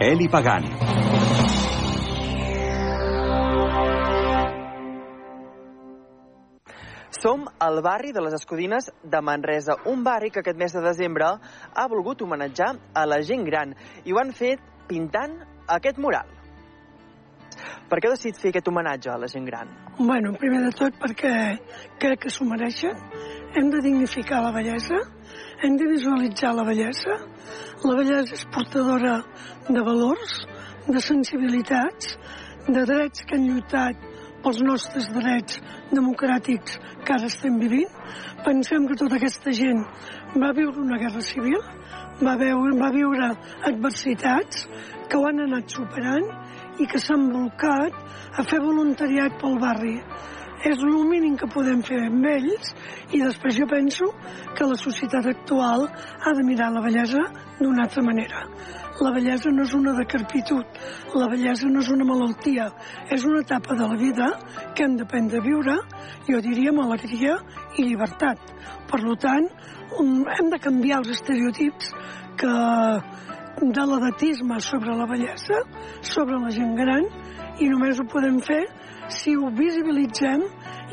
Speaker 2: Eli Pagant.
Speaker 13: Som al barri de les Escudines de Manresa, un barri que aquest mes de desembre ha volgut homenatjar a la gent gran i ho han fet pintant aquest mural. Per què decidit fer aquest homenatge a la gent gran?
Speaker 14: Bueno, primer de tot perquè crec que s'ho mereixen. Hem de dignificar la bellesa, hem de visualitzar la bellesa. La bellesa és portadora de valors, de sensibilitats, de drets que han lluitat pels nostres drets democràtics que ara estem vivint. Pensem que tota aquesta gent va viure una guerra civil, va, veure, va viure adversitats, que ho han anat superant i que s'han volcat a fer voluntariat pel barri. És el mínim que podem fer amb ells i després jo penso que la societat actual ha de mirar la bellesa d'una altra manera. La bellesa no és una decrepitud, la bellesa no és una malaltia, és una etapa de la vida que hem d'aprendre a viure, jo diria amb alegria i llibertat. Per tant, hem de canviar els estereotips que de l'edatisme sobre la bellesa, sobre la gent gran, i només ho podem fer si ho visibilitzem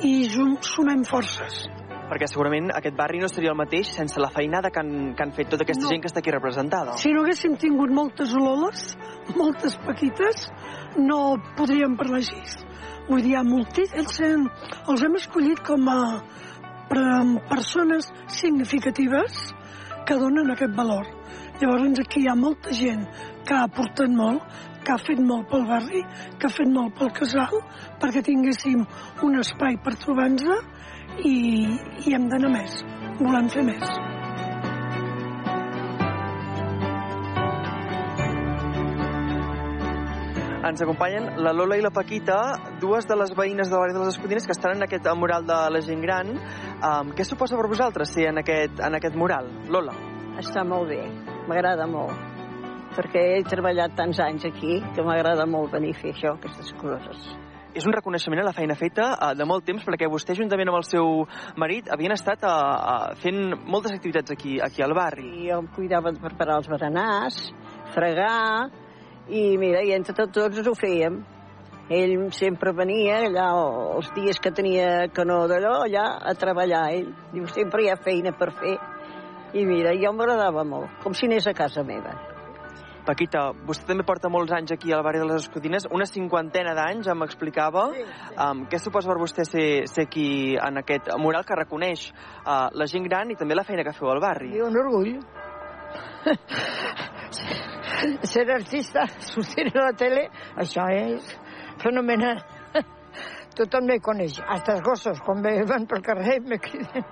Speaker 14: i sumem forces
Speaker 13: perquè segurament aquest barri no seria el mateix sense la feinada que han, que han fet tota aquesta no. gent que està aquí representada.
Speaker 14: Si no haguéssim tingut moltes loles, moltes paquites, no podríem parlar així. Vull dir, moltis, ells hem, els hem escollit com a persones significatives que donen aquest valor. Llavors aquí hi ha molta gent que ha aportat molt, que ha fet molt pel barri, que ha fet molt pel casal, perquè tinguéssim un espai per trobar-nos i, i hem d'anar més, volem fer més.
Speaker 13: Ens acompanyen la Lola i la Paquita, dues de les veïnes de barri de les Escudines que estan en aquest mural de la gent gran. Um, què suposa per vosaltres ser en aquest, en aquest mural? Lola.
Speaker 15: Està molt bé, m'agrada molt, perquè he treballat tants anys aquí que m'agrada molt venir a fer això, aquestes coses
Speaker 13: és un reconeixement a la feina feta uh, de molt temps perquè vostè juntament amb el seu marit havien estat uh, uh, fent moltes activitats aquí, aquí al barri.
Speaker 15: I jo em cuidava de preparar els berenars, fregar, i mira, i entre tots, tots ho fèiem. Ell sempre venia allà els dies que tenia que no d'allò, allà a treballar. Ell diu, sempre hi ha feina per fer. I mira, jo m'agradava molt, com si anés a casa meva.
Speaker 13: Paquita, vostè també porta molts anys aquí al barri de les Escudines, una cinquantena d'anys, em explicava. Sí, sí. Um, què suposa per vostè ser, ser aquí en aquest mural que reconeix uh, la gent gran i també la feina que feu al barri?
Speaker 15: I un orgull. ser artista, sortir a la tele, això és fenomenal. Tothom me coneix, hasta els gossos, quan me van pel carrer me criden.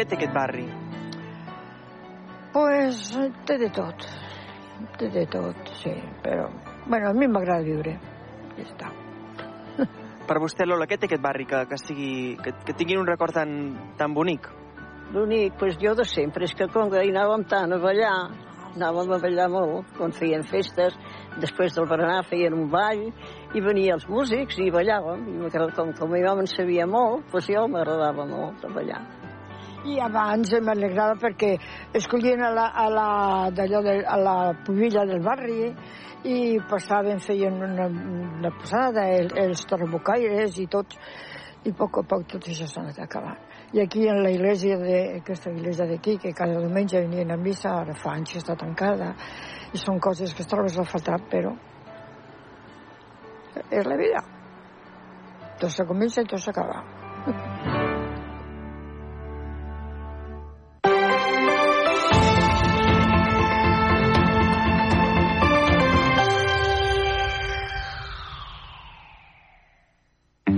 Speaker 13: Què té aquest barri?
Speaker 15: Pues té de tot. Té de tot, sí. Però, bueno, a mi m'agrada viure. Ja està.
Speaker 13: Per vostè, Lola, què té aquest barri que, que, sigui, que, que tinguin un record tan, tan bonic?
Speaker 15: L'únic, pues jo de sempre, és que com que hi anàvem tant a ballar, anàvem a ballar molt, quan feien festes, després del berenar feien un ball, i venien els músics i ballàvem, i com, com jo me'n sabia molt, pues jo m'agradava molt de ballar
Speaker 16: i abans m'alegrava perquè escollien a la, a la, d'allò de, a la pubilla del barri i passaven, feien una, una posada, el, els torbocaires i tots, i a poc a poc tot això s'ha anat acabant. I aquí en la iglesia de, aquesta iglesia d'aquí, que cada diumenge venien a missa, ara fa anys està tancada, i són coses que es trobes a faltar, però és la vida. Tot se comença i tot s'acaba.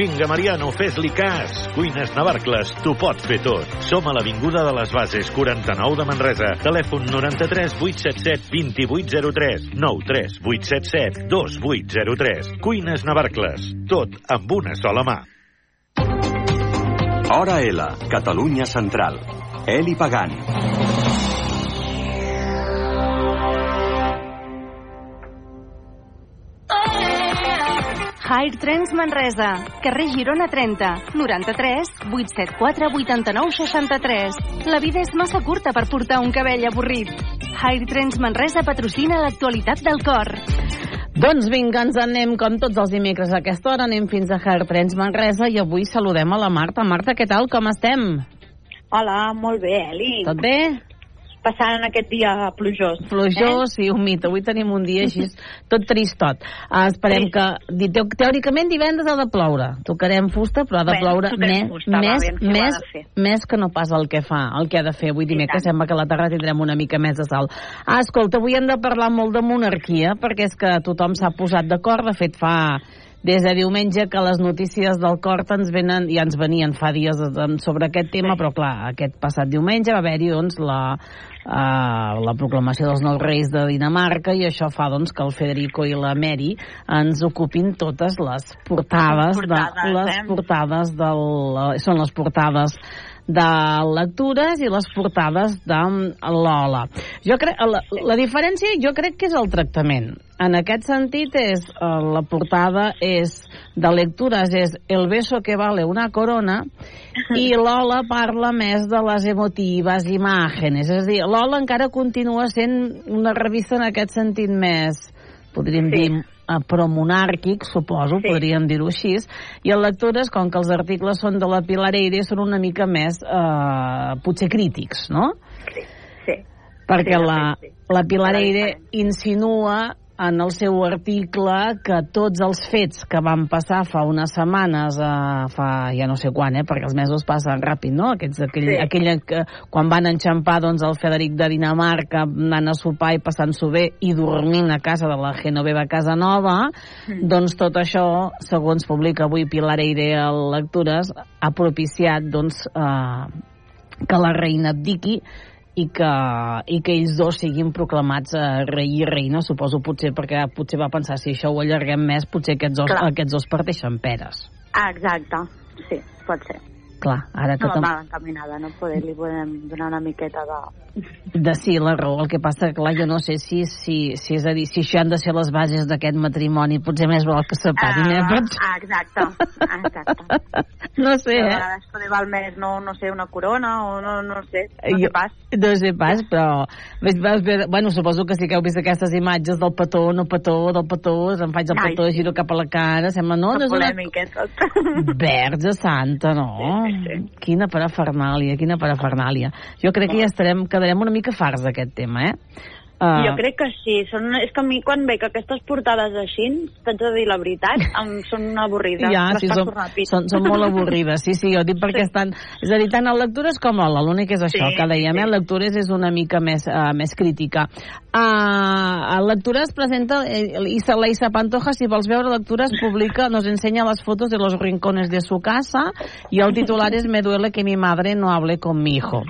Speaker 8: Vinga, Mariano, fes-li cas. Cuines Navarcles, t'ho pot fer tot. Som a l'Avinguda de les Bases, 49 de Manresa. Telèfon 93 877 2803 93 877 2803. Cuines Navarcles, tot amb una sola mà.
Speaker 2: Hora L, Catalunya Central. Eli Pagant.
Speaker 9: High Trends Manresa, carrer Girona 30, 93 874 89 63. La vida és massa curta per portar un cabell avorrit. High Trends Manresa patrocina l'actualitat del cor.
Speaker 3: Doncs vinga, ens anem com tots els dimecres a aquesta hora, anem fins a Hair Trends Manresa i avui saludem a la Marta. Marta, què tal, com estem?
Speaker 17: Hola, molt bé, Eli.
Speaker 3: Tot bé?
Speaker 17: Passant aquest dia plujós.
Speaker 3: Plujós eh? i humit. Avui tenim un dia així, tot tristot. Uh, esperem sí. que, te teòricament, divendres ha de ploure. Tocarem fusta, però ha de ploure més,
Speaker 17: fusta, va,
Speaker 3: més,
Speaker 17: què
Speaker 3: més,
Speaker 17: de
Speaker 3: més que no pas el que fa, el que ha de fer avui dimecres. Sembla que a la tarda tindrem una mica més de sal. Ah, escolta, avui hem de parlar molt de monarquia, perquè és que tothom s'ha posat d'acord. De fet, fa des de diumenge que les notícies del Cort ens venen, ja ens venien fa dies eh, sobre aquest tema, però clar, aquest passat diumenge va haver-hi doncs, la, uh, la proclamació dels nous reis de Dinamarca i això fa doncs, que el Federico i la Mary ens ocupin totes les portades,
Speaker 17: Les portades,
Speaker 3: de, les
Speaker 17: eh?
Speaker 3: portades del, són les portades de lectures i les portades de Lola. Jo crec, la, la diferència jo crec que és el tractament. En aquest sentit, és eh, la portada és de lectures és El beso que vale una corona i Lola parla més de les emotives imágenes. És a dir, Lola encara continua sent una revista en aquest sentit més, podríem sí. dir, promonàrquic, suposo, sí. podríem dir-ho així, i el lectures, com que els articles són de la Pilar Eire, són una mica més, eh, potser crítics, no?
Speaker 17: Sí, sí.
Speaker 3: Perquè
Speaker 17: Sí,
Speaker 3: la,
Speaker 17: sí.
Speaker 3: la Pilar Eire insinua en el seu article que tots els fets que van passar fa unes setmanes, eh, fa ja no sé quan, eh, perquè els mesos passen ràpid, no? Aquests, aquell,
Speaker 17: Sí.
Speaker 3: aquella que, quan van enxampar doncs, el Federic de Dinamarca anant a sopar i passant-s'ho bé i dormint a casa de la Genoveva Casanova, mm. doncs tot això, segons publica avui Pilar Eire a Lectures, ha propiciat doncs, eh, que la reina abdiqui i que, i que ells dos siguin proclamats eh, rei i reina, suposo potser perquè potser va pensar si això ho allarguem més, potser aquests dos,
Speaker 17: Clar.
Speaker 3: aquests dos parteixen peres.
Speaker 17: Ah, exacte. Sí, pot ser.
Speaker 3: Clar, ara que...
Speaker 17: No va
Speaker 3: tam-
Speaker 17: mal encaminada, no? Poder, li podem donar una miqueta de...
Speaker 3: De sí, la raó. El que passa, clar, jo no sé si, si, si és a dir, si això han de ser les bases d'aquest matrimoni, potser més val que separin, eh? Però...
Speaker 17: Ah, exacte. exacte.
Speaker 3: No sé,
Speaker 17: a
Speaker 3: eh?
Speaker 17: vegades poder val més, no, no sé, una corona o no, no sé, no
Speaker 3: Jo-
Speaker 17: sé pas.
Speaker 3: No sé pas, però... Ves, vas, veure- bueno, suposo que sí que heu vist aquestes imatges del petó, no petó, del petó, em faig el
Speaker 17: Ai,
Speaker 3: petó, giro cap a la cara, sembla, no, no és una... Verge santa, no? Quina parafernàlia, quina parafernàlia. Jo crec que ja estarem, quedarem una mica farts d'aquest tema, eh? Uh,
Speaker 17: Jo crec que sí. Són, és que a mi quan veig aquestes portades així, t'haig de dir la veritat, em són avorrides.
Speaker 3: Ja,
Speaker 17: Les
Speaker 3: sí, són, són, són molt avorrides, sí, sí, jo dic perquè estan... És a dir, tant a lectures com a la, l'únic és això,
Speaker 17: Sí,
Speaker 3: que dèiem,
Speaker 17: sí.
Speaker 3: eh, lectures és una mica més, uh, més crítica. Uh, a lectures presenta, eh, Isa, la Isa Pantoja, si vols veure lectures, publica, nos enseña las fotos de los rincones de su casa i el titular és Me duele que mi madre no hable con mi hijo.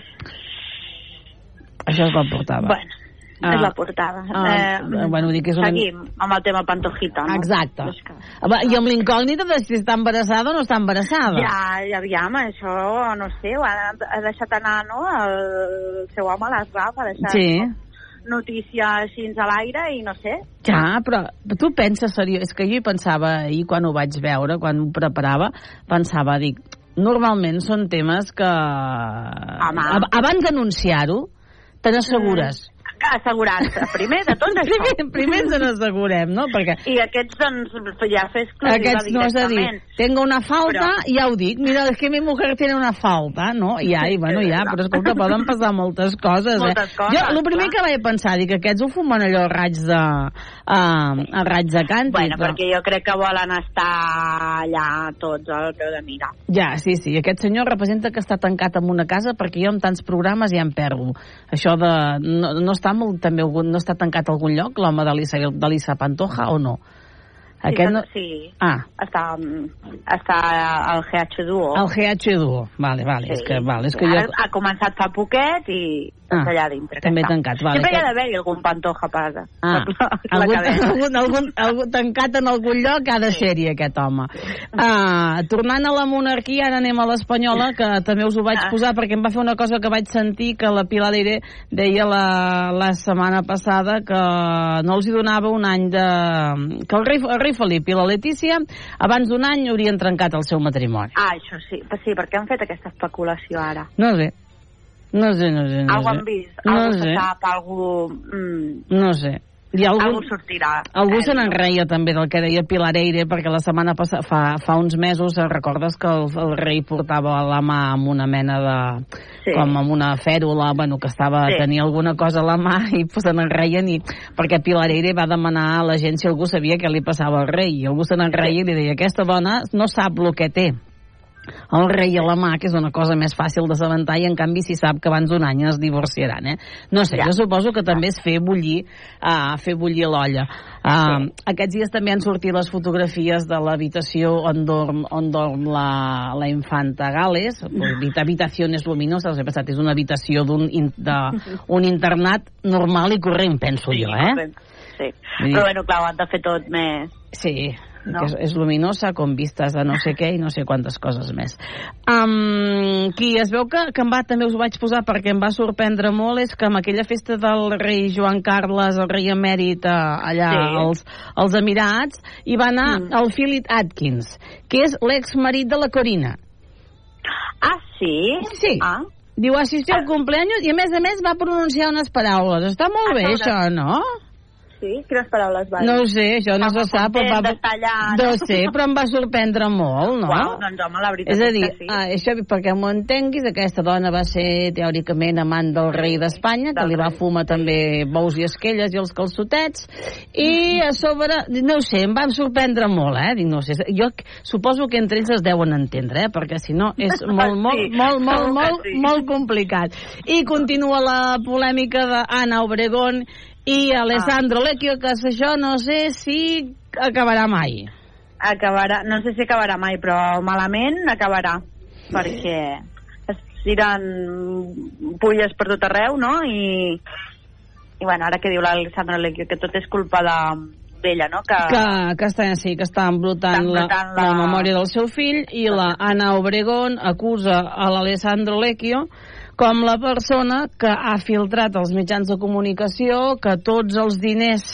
Speaker 3: Això és la portada.
Speaker 17: Bueno,
Speaker 3: Ah.
Speaker 17: és la portada.
Speaker 3: Ah, bueno, vull dir que és una-
Speaker 17: Seguim amb el tema Pantojita, no?
Speaker 3: Exacte.
Speaker 17: És que...
Speaker 3: Home, I amb l'incògnita de si està embarassada o no està embarassada.
Speaker 17: Ja, ja, aviam, això, no sé, ho ha, ha deixat anar, no?, el seu home a l'esgraf, ha deixat
Speaker 3: Sí.
Speaker 17: notícia així a l'aire i no sé.
Speaker 3: Ja, però tu penses seriós, és que jo hi pensava ahir quan ho vaig veure, quan ho preparava, pensava, dic, normalment són temes que ab abans d'anunciar-ho te n'assegures.
Speaker 17: Assegurar-se, primer de tot això.
Speaker 3: Primer, primer ens n'assegurem, no? Perquè
Speaker 17: I aquests, doncs, ja exclusiva
Speaker 3: aquests no és a dir, tengo una falta,
Speaker 17: Però-
Speaker 3: ja ho dic, mira, és que mi mujer tiene una falta, no? I ja, i bueno, ja, però escolta, poden passar moltes coses,
Speaker 17: Moltes
Speaker 3: eh?
Speaker 17: coses,
Speaker 3: jo, el primer
Speaker 17: clar.
Speaker 3: que vaig pensar, dic, aquests ho fumen allò a raig de, uh, a raig de càntic,
Speaker 17: Bueno,
Speaker 3: però...
Speaker 17: perquè jo crec que volen estar allà tots al peu de mira.
Speaker 3: Ja, sí, sí. Aquest senyor representa que està tancat en una casa perquè jo amb tants programes ja em perdo. Això de... No, no està molt, també algun, no està tancat a algun lloc, l'home de l'Issa de l'Issa Pantoja, o no? Aquest no...
Speaker 17: Sí,
Speaker 3: Ah,
Speaker 17: està, està al GH Duo.
Speaker 3: el GH Duo. Vale, vale.
Speaker 17: Sí.
Speaker 3: És que, vale, és que
Speaker 17: Ara
Speaker 3: jo...
Speaker 17: Ha començat fa poquet i
Speaker 3: Ah,
Speaker 17: està allà dintre.
Speaker 3: també
Speaker 17: que està.
Speaker 3: tancat, vale,
Speaker 17: Sempre hi ha
Speaker 3: que-
Speaker 17: d'haver-hi algun pantoja per
Speaker 3: Ah,
Speaker 17: per la
Speaker 3: algun,
Speaker 17: cadena.
Speaker 3: algun, algun, algun, tancat en algun lloc ha de ser-hi aquest home. Uh, tornant a la monarquia, ara anem a l'espanyola, que també us ho vaig
Speaker 17: Ah.
Speaker 3: posar perquè em va fer una cosa que vaig sentir que la Pilar Leire deia la, la setmana passada que no els hi donava un any de... que el rei, el rei rei Felip i la Letícia abans d'un any haurien trencat el seu matrimoni.
Speaker 17: Ah, això sí. Però sí, per què han fet aquesta especulació ara?
Speaker 3: No sé. No sé, no sé. No
Speaker 17: algú
Speaker 3: sé.
Speaker 17: han vist?
Speaker 3: No
Speaker 17: algú
Speaker 3: sé.
Speaker 17: se sap? Algú... Mm,
Speaker 3: No sé. I algú,
Speaker 17: algú sortirà.
Speaker 3: algú se n'enreia també del que deia Pilar Eire, perquè la setmana passada, fa, fa uns mesos, eh, recordes que el, el rei portava la mà amb una mena de...
Speaker 17: Sí.
Speaker 3: com amb una fèrula, bueno, que estava,
Speaker 17: Sí.
Speaker 3: tenia alguna cosa a la mà i pues, se n'enreien i, perquè Pilar Eire va demanar a la gent si algú sabia què li passava al rei i algú se n'enreia i li deia aquesta dona no sap el que té el rei a la mà, que és una cosa més fàcil d'assabentar, i en canvi si sap que abans d'un any es divorciaran, eh? No sé,
Speaker 17: Ja.
Speaker 3: jo suposo que també és fer bullir, uh, fer bullir l'olla. Uh, Aquests dies també han sortit les fotografies de l'habitació on dorm, on dorm la, la infanta Gales, habita- habitaciones luminoses, he pensat, és una habitació d'un in, un internat normal i corrent, penso jo, eh?
Speaker 17: Sí.
Speaker 3: Dir-
Speaker 17: Però bueno, clar, ho han de fer tot més...
Speaker 3: Sí,
Speaker 17: No?
Speaker 3: que és, és luminosa, com vistes de no sé què i no sé quantes coses més. Um, qui es veu que, que em va, també us ho vaig posar perquè em va sorprendre molt, és que amb aquella festa del rei Joan Carles, el rei emèrit eh, allà
Speaker 17: Sí.
Speaker 3: als, als Emirats, hi va anar
Speaker 17: Mm.
Speaker 3: el Philip Atkins, que és l'exmarit de la Corina.
Speaker 17: Ah, sí?
Speaker 3: Sí.
Speaker 17: Ah.
Speaker 3: Diu, assistir al cumpleaños i a més a més va pronunciar unes paraules. Està molt bé,
Speaker 17: sobre-
Speaker 3: això, no?
Speaker 17: Sí? Quines paraules van?
Speaker 3: No ho sé, això no se sap. però va...
Speaker 17: allà,
Speaker 3: No
Speaker 17: no?
Speaker 3: sé, però em va sorprendre molt, no?
Speaker 17: Uau, doncs home, la veritat
Speaker 3: és a dir,
Speaker 17: és que sí.
Speaker 3: ah, això, perquè m'ho entenguis, aquesta dona va ser teòricament amant del rei d'Espanya, que li va fumar també bous i esquelles i els calçotets, i a sobre, no ho sé, em va sorprendre molt, eh? Dic, no sé, jo suposo que entre ells es deuen entendre, eh? Perquè si no és molt, molt,
Speaker 17: Sí,
Speaker 3: molt, molt, molt,
Speaker 17: sí.
Speaker 3: molt complicat. I continua la polèmica d'Anna Obregón i Alessandro Lecchio, que això no sé si acabarà mai.
Speaker 17: Acabarà, no sé si acabarà mai, però malament acabarà, perquè es tiren pulles per tot arreu, no? I, i bueno, ara que diu l'Alexandra Lecchio, que tot és culpa de d'ella, no? Que,
Speaker 3: que, que està, sí, que està embrutant, la, la...
Speaker 17: la-
Speaker 3: memòria del seu fill i la Ana Obregón acusa a l'Alessandro Lecchio com la persona que ha filtrat als mitjans de comunicació que tots els diners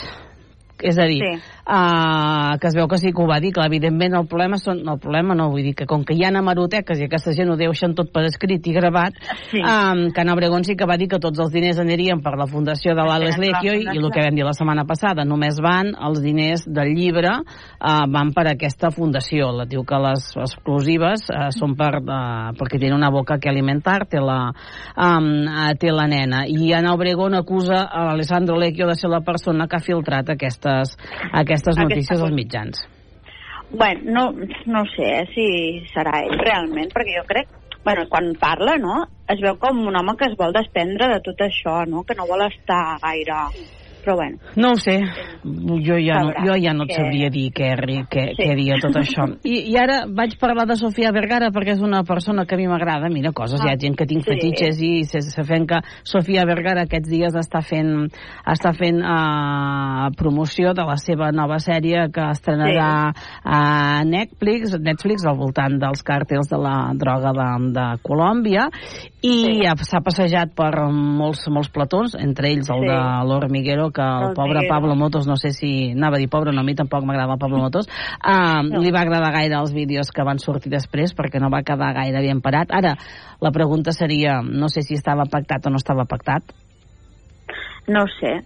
Speaker 3: és a dir,
Speaker 17: Sí.
Speaker 3: Uh, que es veu que sí que ho va dir, que evidentment el problema són, no, el problema no, vull dir que com que hi ha hemeroteques i aquesta gent ho deixen tot per escrit i gravat,
Speaker 17: Sí.
Speaker 3: um, que Ana Obregón sí que va dir que tots els diners anirien per la fundació de l'Ales Lecchio i, i el que vam dir la setmana passada, només van els diners del llibre uh, van per aquesta fundació. La diu que les exclusives uh, són per, uh, perquè tiene una boca que alimentar, té la, um, uh, té la nena. I Ana Obregón acusa a Alessandro Lecchio de ser la persona que ha filtrat aquestes, aquestes
Speaker 17: Aquesta
Speaker 3: notícies als
Speaker 17: cosa.
Speaker 3: mitjans.
Speaker 17: Bueno, no, no sé eh, si serà ell realment, perquè jo crec bueno, quan parla, no?, es veu com un home que es vol desprendre de tot això, no?, que no vol estar gaire... Però bueno,
Speaker 3: No ho sé, jo ja no, jo ja no et
Speaker 17: que-
Speaker 3: sabria dir què, què,
Speaker 17: Sí.
Speaker 3: què dia tot això. I, I ara vaig parlar de Sofia Vergara perquè és una persona que a mi m'agrada, mira, coses, hi ha gent que tinc
Speaker 17: sí.
Speaker 3: fetitxes i se, se fent que Sofia Vergara aquests dies està fent, està fent uh, promoció de la seva nova sèrie que estrenarà a Netflix, Netflix al voltant dels càrtels de la droga de, de Colòmbia i ha- s'ha passejat per molts, molts platons, entre ells el
Speaker 17: Sí.
Speaker 3: de l'Hormiguero, que el pobre
Speaker 17: Hormiguero.
Speaker 3: Pablo Motos, no sé si anava a dir pobre, no, a mi tampoc m'agrada el Pablo Motos, uh, no. li va agradar gaire els vídeos que van sortir després perquè no va quedar gaire ben parat. Ara, la pregunta seria, no sé si estava pactat o no estava pactat.
Speaker 17: no sé.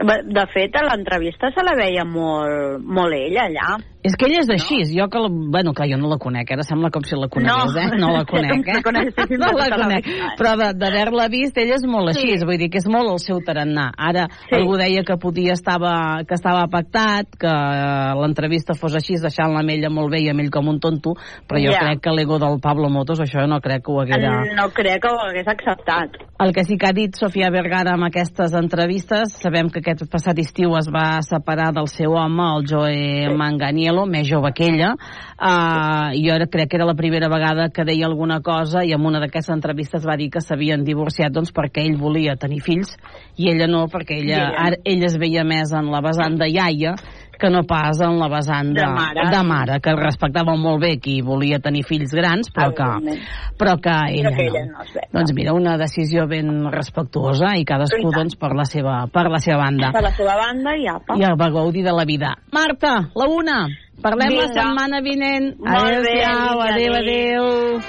Speaker 17: De fet, a l'entrevista se la veia molt, molt ell allà.
Speaker 3: És que ella és així, no. jo que, la, bueno, que jo no la conec, ara sembla com si la conegués,
Speaker 17: No.
Speaker 3: eh? No la conec, eh?
Speaker 17: No la
Speaker 3: conec, però de- d'haver-la vist, ella és molt així,
Speaker 17: Sí.
Speaker 3: vull dir que és molt el seu tarannà. Ara, sí. algú deia que podia estava, que estava pactat, que eh, l'entrevista fos així, deixant-la amb ella molt bé i amb ell com un tonto, però jo
Speaker 17: Ja.
Speaker 3: crec que l'ego del Pablo Motos, això no crec que ho haguera...
Speaker 17: No crec que ho hagués acceptat.
Speaker 3: El que sí que ha dit Sofia Vergara amb aquestes entrevistes, sabem que aquest passat estiu es va separar del seu home, el Joe Manganiello, més jove que ella. Uh, jo ara crec que era la primera vegada que deia alguna cosa i en una d'aquestes entrevistes va dir que s'havien divorciat doncs, perquè ell volia tenir fills i ella no, perquè ella, ara, ella es veia més en la vessant de iaia que no pas en la vessant de,
Speaker 17: De mare.
Speaker 3: de mare, que respectava molt bé qui volia tenir fills grans, però que, però que ella,
Speaker 17: que ella
Speaker 3: no.
Speaker 17: no.
Speaker 3: Doncs mira, una decisió ben respectuosa i cadascú
Speaker 17: I
Speaker 3: doncs, per, la seva, per la seva banda.
Speaker 17: Per la seva banda i apa.
Speaker 3: I va gaudir de la vida. Marta, la una. Parlem la
Speaker 17: Vinga.
Speaker 3: setmana vinent. Adéu-siau, adéu,
Speaker 17: adéu.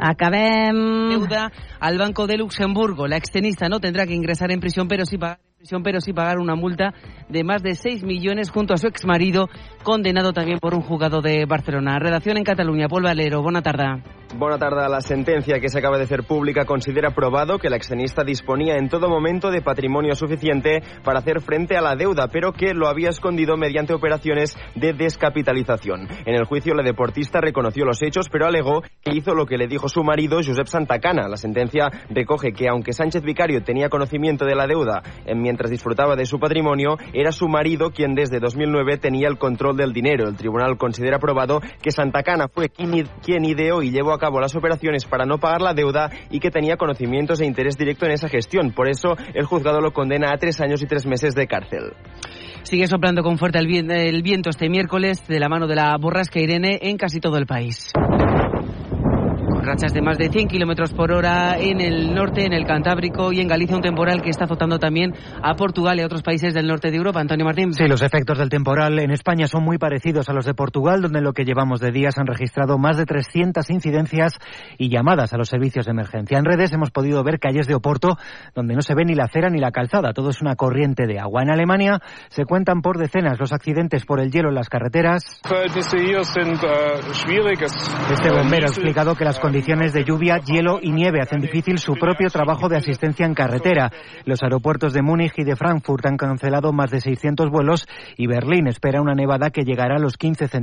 Speaker 3: Acabem.
Speaker 18: Deuda al Banco de Luxemburgo. La extenista no tendrá que ingresar en prisión, pero sí pagar pero sí pagar una multa de más de 6 millones junto a su exmarido, condenado también por un juzgado de Barcelona. Redacción en Cataluña. Paul Valero, buena tarde.
Speaker 19: Bona tarda. La sentencia que se acaba de hacer pública considera probado que la extenista disponía en todo momento de patrimonio suficiente para hacer frente a la deuda, pero que lo había escondido mediante operaciones de descapitalización. En el juicio, la deportista reconoció los hechos, pero alegó que hizo lo que le dijo su marido, Josep Santacana. La sentencia recoge que, aunque Sánchez Vicario tenía conocimiento de la deuda eh, mientras disfrutaba de su patrimonio, era su marido quien desde 2009 tenía el control del dinero. El tribunal considera probado que Santacana fue quien ideó y llevó a cabo las operaciones para no pagar la deuda y que tenía conocimientos e interés directo en esa gestión. Por eso, el juzgado lo condena a tres años y tres meses de cárcel.
Speaker 18: Sigue soplando con vien- el viento este miércoles de la mano de la borrasca Irene en casi todo el país. Rachas de más de 100 kilómetros por hora en el norte, en el Cantábrico y en Galicia, un temporal que está azotando también a Portugal y a otros países del norte de Europa. Antonio Martín.
Speaker 20: Sí, los efectos del temporal en España son muy parecidos a los de Portugal, donde en lo que llevamos de días han registrado más de 300 incidencias y llamadas a los servicios de emergencia. En redes hemos podido ver calles de Oporto donde no se ve ni la acera ni la calzada, todo es una corriente de agua. En Alemania se cuentan por decenas los accidentes por el hielo en las carreteras. Este bombero ha explicado que las condiciones de lluvia, hielo y nieve hacen difícil su propio trabajo de asistencia en carretera. Los aeropuertos de Múnich y de Frankfurt han cancelado más de 600 vuelos y Berlín espera una nevada que llegará a los 15 centímetros